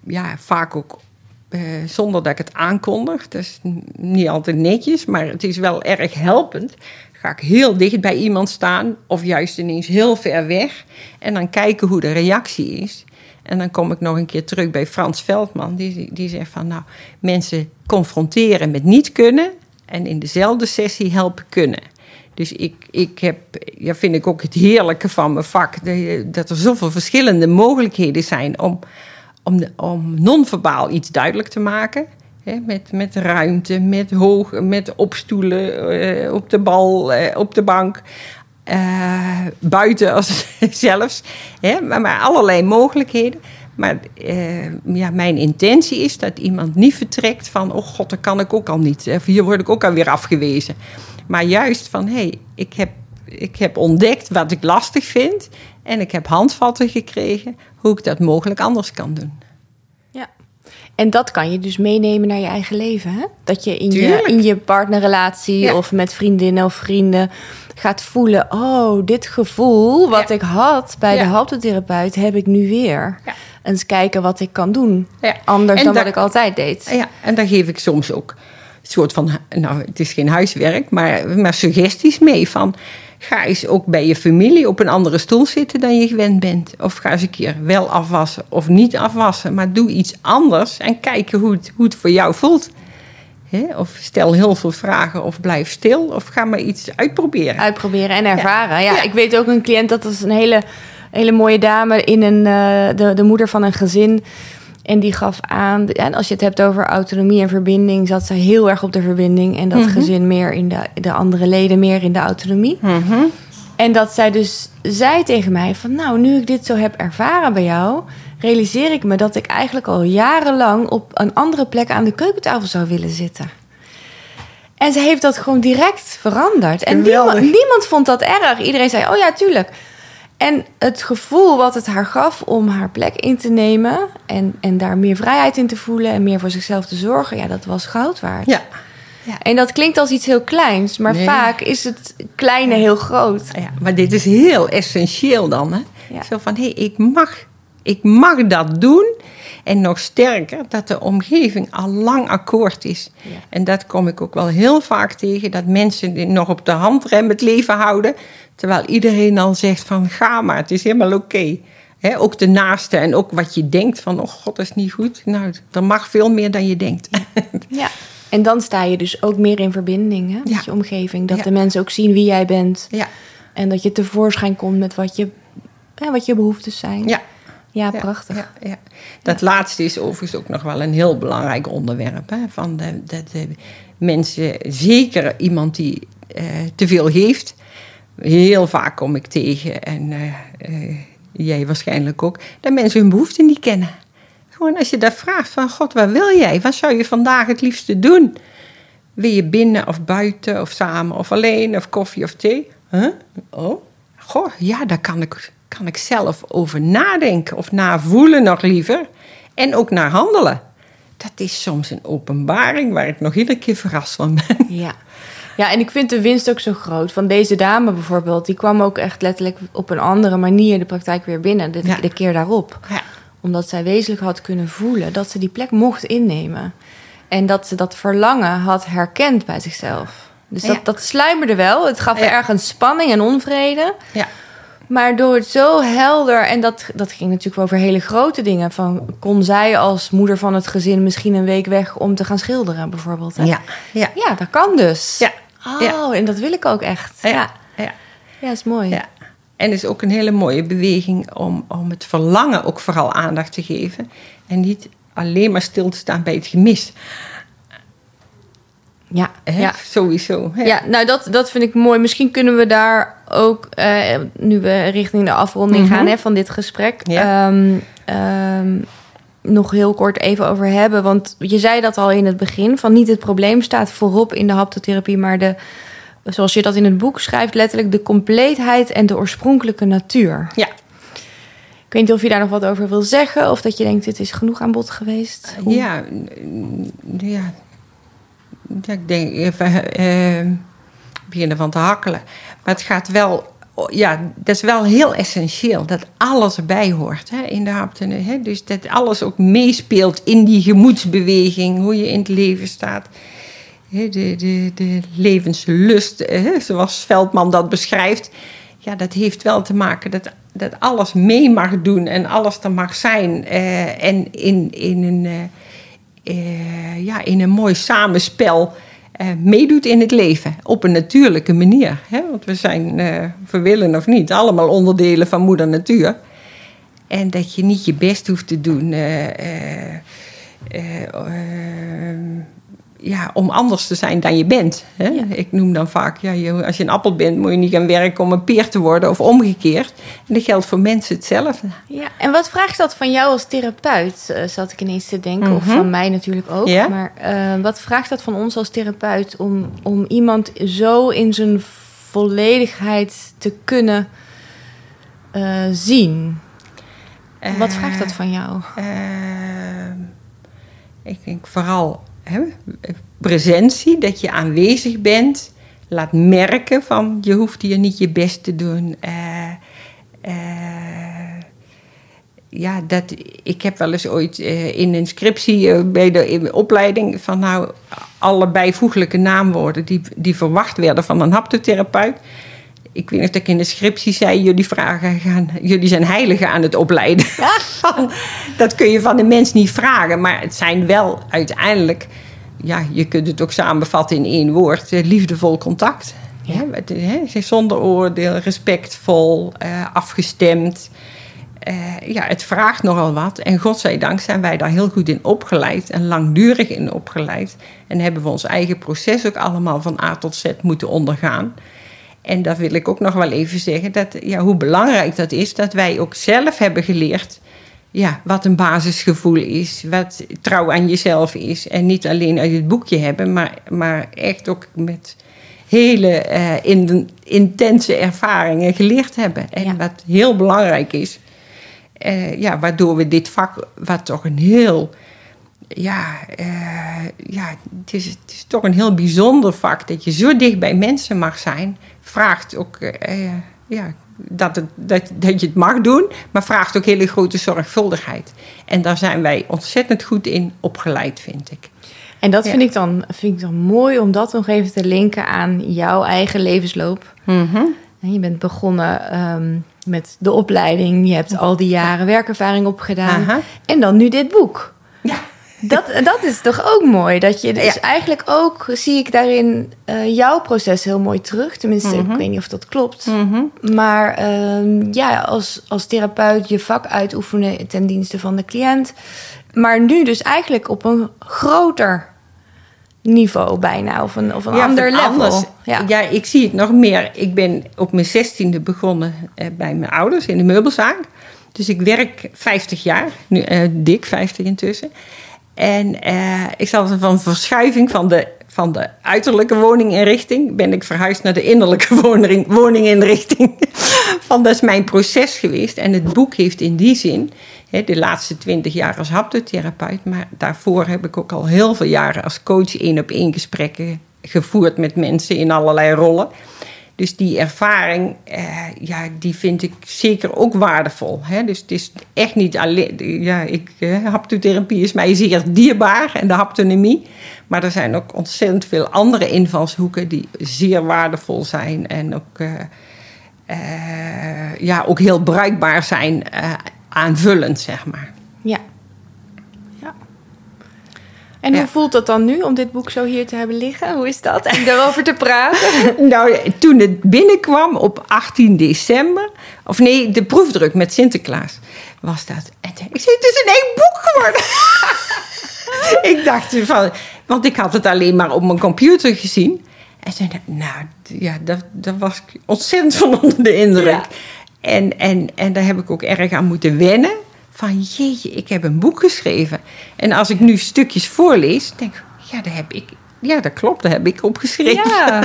B: ja, vaak ook uh, zonder dat ik het aankondig. Dat is niet altijd netjes, maar het is wel erg helpend. Ga ik heel dicht bij iemand staan of juist ineens heel ver weg en dan kijken hoe de reactie is. En dan kom ik nog een keer terug bij Frans Veldman, die, die zegt van nou, mensen confronteren met niet kunnen en in dezelfde sessie helpen kunnen. Dus ik, ik heb, ja, vind ik ook het heerlijke van mijn vak, dat er zoveel verschillende mogelijkheden zijn om om, om non-verbaal iets duidelijk te maken. Met, met ruimte, met hoog, met opstoelen, uh, op de bal, uh, op de bank. Uh, buiten als, zelfs. Hè, maar, maar, allerlei mogelijkheden. Maar ja, mijn intentie is dat iemand niet vertrekt van... oh god, dat kan ik ook al niet. Of hier word ik ook alweer afgewezen. Maar juist van, hé, hey, ik heb ik heb ontdekt wat ik lastig vind. En ik heb handvatten gekregen hoe ik dat mogelijk anders kan doen.
A: Ja. En dat kan je dus meenemen naar je eigen leven. Hè? Dat je in, je, in je partnerrelatie
B: Ja.
A: of met vriendinnen of vrienden gaat voelen... oh, dit gevoel wat
B: Ja.
A: ik had bij de haptotherapeut heb ik nu weer.
B: Ja.
A: Eens kijken wat ik kan doen. Anders
B: En
A: dan wat ik altijd deed.
B: Ja, en daar geef ik soms ook een soort van, nou, het is geen huiswerk, maar, maar suggesties mee van. Ga eens ook bij je familie op een andere stoel zitten dan je gewend bent. Of ga eens een keer wel afwassen of niet afwassen. Maar doe iets anders en kijk hoe het, hoe het voor jou voelt. Hè? Of stel heel veel vragen of blijf stil. Of ga maar iets uitproberen.
A: Uitproberen en ervaren. Ja.
B: Ja.
A: ik weet ook een cliënt, dat is een hele, hele mooie dame... in een, eh, de, de moeder van een gezin... En die gaf aan, en als je het hebt over autonomie en verbinding, zat zij heel erg op de verbinding. En dat
B: Mhm.
A: gezin meer in de, de andere leden, meer in de autonomie.
B: Mhm.
A: En dat zij dus zei tegen mij van, nou, nu ik dit zo heb ervaren bij jou, realiseer ik me dat ik eigenlijk al jarenlang op een andere plek aan de keukentafel zou willen zitten. En ze heeft dat gewoon direct veranderd. En niemand, niemand vond dat erg. Iedereen zei, oh ja, tuurlijk. En het gevoel wat het haar gaf om haar plek in te nemen... en, en daar meer vrijheid in te voelen en meer voor zichzelf te zorgen... ja, dat was goud waard.
B: Ja.
A: En dat klinkt als iets heel kleins, maar
B: Nee.
A: vaak is het kleine heel groot.
B: Ja, maar dit is heel essentieel dan. Hè?
A: Ja.
B: Zo van, hé, hey, ik, mag, ik mag dat doen. En nog sterker, dat de omgeving al lang akkoord is.
A: Ja.
B: En dat kom ik ook wel heel vaak tegen. Dat mensen nog op de handrem het leven houden. Terwijl iedereen al zegt van, ga maar, het is helemaal oké. Hè, ook de naaste en ook wat je denkt van, oh god, dat is niet goed. Nou, er mag veel meer dan je denkt.
A: Ja. En dan sta je dus ook meer in verbinding hè, met
B: Ja.
A: je omgeving. Dat
B: Ja.
A: de mensen ook zien wie jij bent.
B: ja,
A: En dat je tevoorschijn komt met wat je, ja, wat je behoeftes zijn.
B: ja.
A: Ja, prachtig.
B: Ja, ja. Dat laatste is overigens ook nog wel een heel belangrijk onderwerp. Hè? Van de, dat de mensen, zeker iemand die eh, te veel geeft, heel vaak kom ik tegen, en eh, eh, jij waarschijnlijk ook, dat mensen hun behoeften niet kennen. Gewoon als je dat vraagt van, god, wat wil jij? Wat zou je vandaag het liefste doen? Wil je binnen of buiten of samen of alleen of koffie of thee? Huh? Oh, goh, ja, daar kan ik, kan ik zelf over nadenken of navoelen nog liever. En ook naar handelen. Dat is soms een openbaring waar ik nog iedere keer verrast van ben.
A: Ja. ja, en ik vind de winst ook zo groot. Van deze dame bijvoorbeeld, die kwam ook echt letterlijk op een andere manier de praktijk weer binnen. De,
B: Ja.
A: de keer daarop.
B: Ja,
A: Omdat zij wezenlijk had kunnen voelen dat ze die plek mocht innemen. En dat ze dat verlangen had herkend bij zichzelf. Dus dat,
B: Ja.
A: dat sluimerde wel. Het gaf ergens spanning en onvrede.
B: ja,
A: Maar door het zo helder, en dat, dat ging natuurlijk over hele grote dingen. Van, kon zij als moeder van het gezin misschien een week weg om te gaan schilderen, bijvoorbeeld? hè?
B: ja, ja.
A: ja dat kan dus.
B: Ja,
A: Oh,
B: ja.
A: en dat wil ik ook echt. Ja, ja.
B: ja.
A: ja is mooi.
B: Ja. En het is ook een hele mooie beweging om, om het verlangen ook vooral aandacht te geven. En niet alleen maar stil te staan bij het gemis.
A: Ja,
B: Hè?
A: ja.
B: Sowieso. hè?
A: Ja, nou dat, dat vind ik mooi. Misschien kunnen we daar ook, eh, nu we richting de afronding
B: Mhm.
A: gaan hè, van dit gesprek,
B: Ja.
A: ehm, ehm, nog heel kort even over hebben. Want je zei dat al in het begin, van niet het probleem staat voorop in de haptotherapie, maar de, zoals je dat in het boek schrijft, letterlijk de compleetheid en de oorspronkelijke natuur.
B: Ja.
A: Ik weet niet of je daar nog wat over wil zeggen, of dat je denkt, dit is genoeg aan bod geweest. Hoe-
B: Ja, n- ja. Ik denk even eh, beginnen van te hakkelen. Maar het gaat wel, ja, dat is wel heel essentieel dat alles erbij hoort hè, in de hapten. Hè? Dus dat alles ook meespeelt in die gemoedsbeweging, hoe je in het leven staat. De, de, de levenslust, hè, zoals Veldman dat beschrijft. Ja, dat heeft wel te maken dat, dat alles mee mag doen en alles er mag zijn. eh, en in, in, een, eh, eh, ja, in een mooi samenspel eh, meedoet in het leven. Op een natuurlijke manier. Hè? Want we zijn, eh we willen of niet, allemaal onderdelen van moeder natuur. En dat je niet je best hoeft te doen eh, eh, eh, eh, ja, om anders te zijn dan je bent. Hè?
A: Ja.
B: Ik noem dan vaak, ja, je- als je een appel bent, moet je niet gaan werken om een peer te worden of omgekeerd. En dat geldt voor mensen hetzelfde.
A: Ja, en wat vraagt dat van jou als therapeut, eh, zat ik ineens te denken. Of
B: Mhm.
A: van mij natuurlijk ook.
B: Ja.
A: Maar eh, wat vraagt dat van ons als therapeut om, om iemand zo in zijn volledigheid te kunnen eh, zien. Wat vraagt dat van jou?
B: ik denk vooral hè, presentie, dat je aanwezig bent. Laat merken van je hoeft hier niet je best te doen. Eh, eh, ja, dat, ik heb wel eens ooit eh, in een scriptie bij de, in opleiding van nou alle bijvoeglijke naamwoorden die, die verwacht werden van een haptotherapeut. Ik weet nog dat ik in de scriptie zei: jullie vragen gaan, jullie zijn heiligen aan het opleiden. dat kun je van de mens niet vragen, maar het zijn wel uiteindelijk, ja, je kunt het ook samenvatten in één woord: eh, liefdevol contact.
A: Ja.
B: Hè, zonder oordeel, respectvol, eh, afgestemd. Eh, ja, het vraagt nogal wat. En godzijdank zijn wij daar heel goed in opgeleid en langdurig in opgeleid. En hebben we ons eigen proces ook allemaal van A tot Z moeten ondergaan. En dat wil ik ook nog wel even zeggen, dat, ja, hoe belangrijk dat is dat wij ook zelf hebben geleerd ja, wat een basisgevoel is, wat trouw aan jezelf is. En niet alleen uit het boekje hebben, maar, maar echt ook met hele eh, in, intense ervaringen geleerd hebben. En
A: Ja.
B: wat heel belangrijk is, eh, ja, waardoor we dit vak, wat toch een heel, ja, eh, ja het, is, het is toch een heel bijzonder vak, dat je zo dicht bij mensen mag zijn, vraagt ook, eh, ja, dat, het, dat, dat je het mag doen, maar vraagt ook hele grote zorgvuldigheid. En daar zijn wij ontzettend goed in opgeleid, vind ik.
A: En dat
B: Ja.
A: vind, ik dan, vind ik dan mooi om dat nog even te linken aan jouw eigen levensloop. En Je bent begonnen ehm, met de opleiding. Je hebt al die jaren werkervaring opgedaan. En dan nu dit boek. Dat, dat is toch ook mooi? Dat je dus
B: Ja.
A: eigenlijk ook, zie ik daarin eh, jouw proces heel mooi terug. Tenminste,
B: Mhm.
A: ik weet niet of dat klopt. Maar ehm, ja, als, als therapeut je vak uitoefenen ten dienste van de cliënt. Maar nu dus eigenlijk op een groter niveau bijna. Of een, of een
B: Ja,
A: ander level.
B: anders.
A: Ja.
B: Ja. ik zie het nog meer. Ik ben op mijn zestiende begonnen eh, bij mijn ouders in de meubelzaak. Dus ik werk 50 jaar, nu eh, dik 50 intussen. En eh, ik zal van verschuiving van de, van de uiterlijke woninginrichting... ben ik verhuisd naar de innerlijke woning, woninginrichting. Van, dat is mijn proces geweest. En het boek heeft in die zin... hè, de laatste 20 jaar als haptotherapeut... maar daarvoor heb ik ook al heel veel jaren als coach... één-op-één gesprekken gevoerd met mensen in allerlei rollen... Dus die ervaring, eh, ja, die vind ik zeker ook waardevol. Hè? Dus het is echt niet alleen... Ja, ik, eh, haptotherapie is mij zeer dierbaar en de haptonomie. Maar er zijn ook ontzettend veel andere invalshoeken die zeer waardevol zijn. En ook, eh, ja, ook heel bruikbaar zijn, aanvullend, zeg maar.
A: Ja. En
B: Ja.
A: hoe voelt dat dan nu om dit boek zo hier te hebben liggen? Hoe is dat? En erover te praten?
B: Nou, toen het binnenkwam op 18 december, of nee, de proefdruk met Sinterklaas, was dat. En toen- ik zei, het is een één boek geworden. ik dacht van, want ik had het alleen maar op mijn computer gezien. En ik, nou, ja, dat, dat was ik ontzettend van onder de indruk.
A: Ja.
B: En, en, en daar heb ik ook erg aan moeten wennen. Van jeetje, ik heb een boek geschreven. En als ik nu stukjes voorlees, denk ik, ja, daar heb ik, ja, dat klopt, daar heb ik opgeschreven.
A: Ja.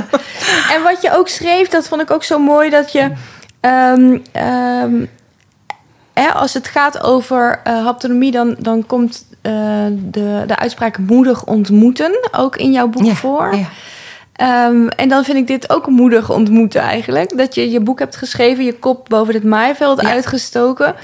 A: En wat je ook schreef, dat vond ik ook zo mooi dat je. ehm, ehm, hè, als het gaat over eh haptonomie, dan, dan komt eh, de, de uitspraak moedig ontmoeten ook in jouw boek
B: Ja,
A: voor.
B: ja.
A: Ehm, en dan vind ik dit ook moedig ontmoeten eigenlijk. Dat je je boek hebt geschreven, je kop boven het maaiveld uitgestoken.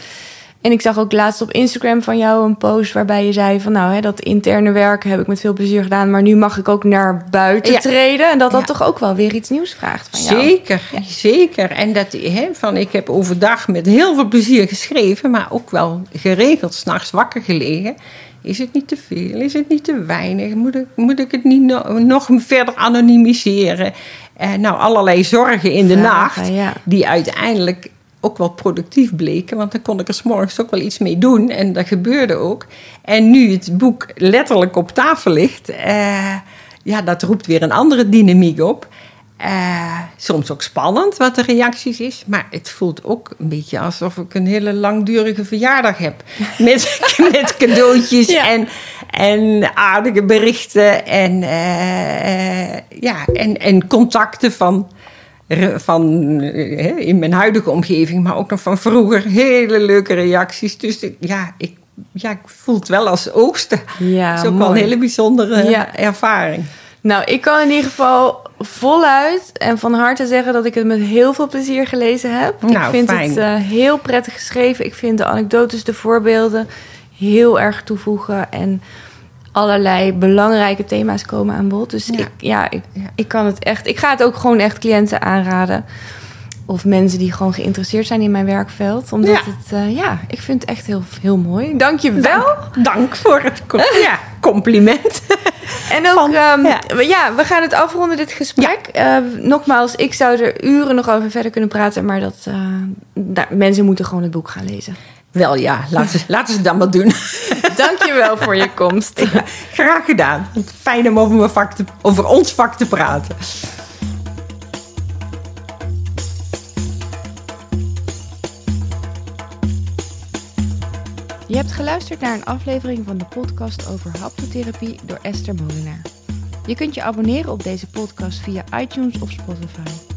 A: En ik zag ook laatst op Instagram van jou een post waarbij je zei van nou, hè, dat interne werk heb ik met veel plezier gedaan, maar nu mag ik ook naar buiten
B: Ja.
A: treden. En dat dat
B: Ja.
A: toch ook wel weer iets nieuws vraagt van jou.
B: Zeker, zeker. En dat, hè, van, ik heb overdag met heel veel plezier geschreven, maar ook wel geregeld s'nachts wakker gelegen. Is het niet te veel? Is het niet te weinig? Moet ik, moet ik het niet no- nog verder anonimiseren? Eh, nou, allerlei zorgen in de nacht, die uiteindelijk ook wel productief bleken. Want dan kon ik er 's morgens ook wel iets mee doen. En dat gebeurde ook. En nu het boek letterlijk op tafel ligt, eh, ja, dat roept weer een andere dynamiek op. Eh, soms ook spannend wat de reacties is. Maar het voelt ook een beetje alsof ik een hele langdurige verjaardag heb. Met, met cadeautjes
A: Ja.
B: en, en aardige berichten. En, eh, ja, en, en contacten van van eh, in mijn huidige omgeving, maar ook nog van vroeger. Hele leuke reacties. Dus ja, ik, ja, ik voel het wel als oogsten.
A: Ja,
B: dat is ook
A: mooi.
B: wel een hele bijzondere
A: Ja.
B: ervaring.
A: Nou, ik kan in ieder geval voluit en van harte zeggen dat ik het met heel veel plezier gelezen heb. ik
B: Nou,
A: vind
B: fijn.
A: het eh, heel prettig geschreven. Ik vind de anekdotes, de voorbeelden heel erg toevoegen. En allerlei belangrijke thema's komen aan bod. Dus
B: Ja.
A: ik, ja, ik,
B: Ja.
A: ik kan het echt. Ik ga het ook gewoon echt cliënten aanraden. Of mensen die gewoon geïnteresseerd zijn in mijn werkveld. Omdat
B: Ja.
A: het, eh, ja, ik vind het echt heel, heel mooi. Dank je wel.
B: Dank voor het ja, compliment.
A: En ook,
B: Van-
A: ehm,
B: ja.
A: we- ja. we gaan het afronden, dit gesprek. Eh, nogmaals, ik zou er uren nog over verder kunnen praten, maar dat, eh, daar- mensen moeten gewoon het boek gaan lezen.
B: Wel ja, laten, ze- laten ze het dan maar doen.
A: Dankjewel voor je komst.
B: Graag gedaan. Fijn om over, mijn vak te, over ons vak te praten.
A: Je hebt geluisterd naar een aflevering van de podcast over haptotherapie door Esther Molenaar. Je kunt je abonneren op deze podcast via iTunes of Spotify.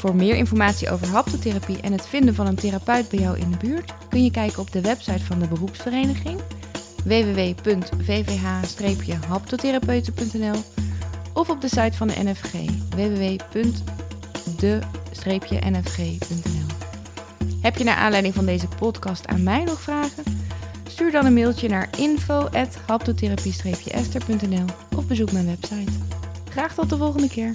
A: Voor meer informatie over haptotherapie en het vinden van een therapeut bij jou in de buurt kun je kijken op de website van de beroepsvereniging www.vvh-haptotherapeuten.nl of op de site van de NFG www.de-nfg.nl. Heb je naar aanleiding van deze podcast aan mij nog vragen? Stuur dan een mailtje naar info.haptotherapie-ester.nl of bezoek mijn website. Graag tot de volgende keer.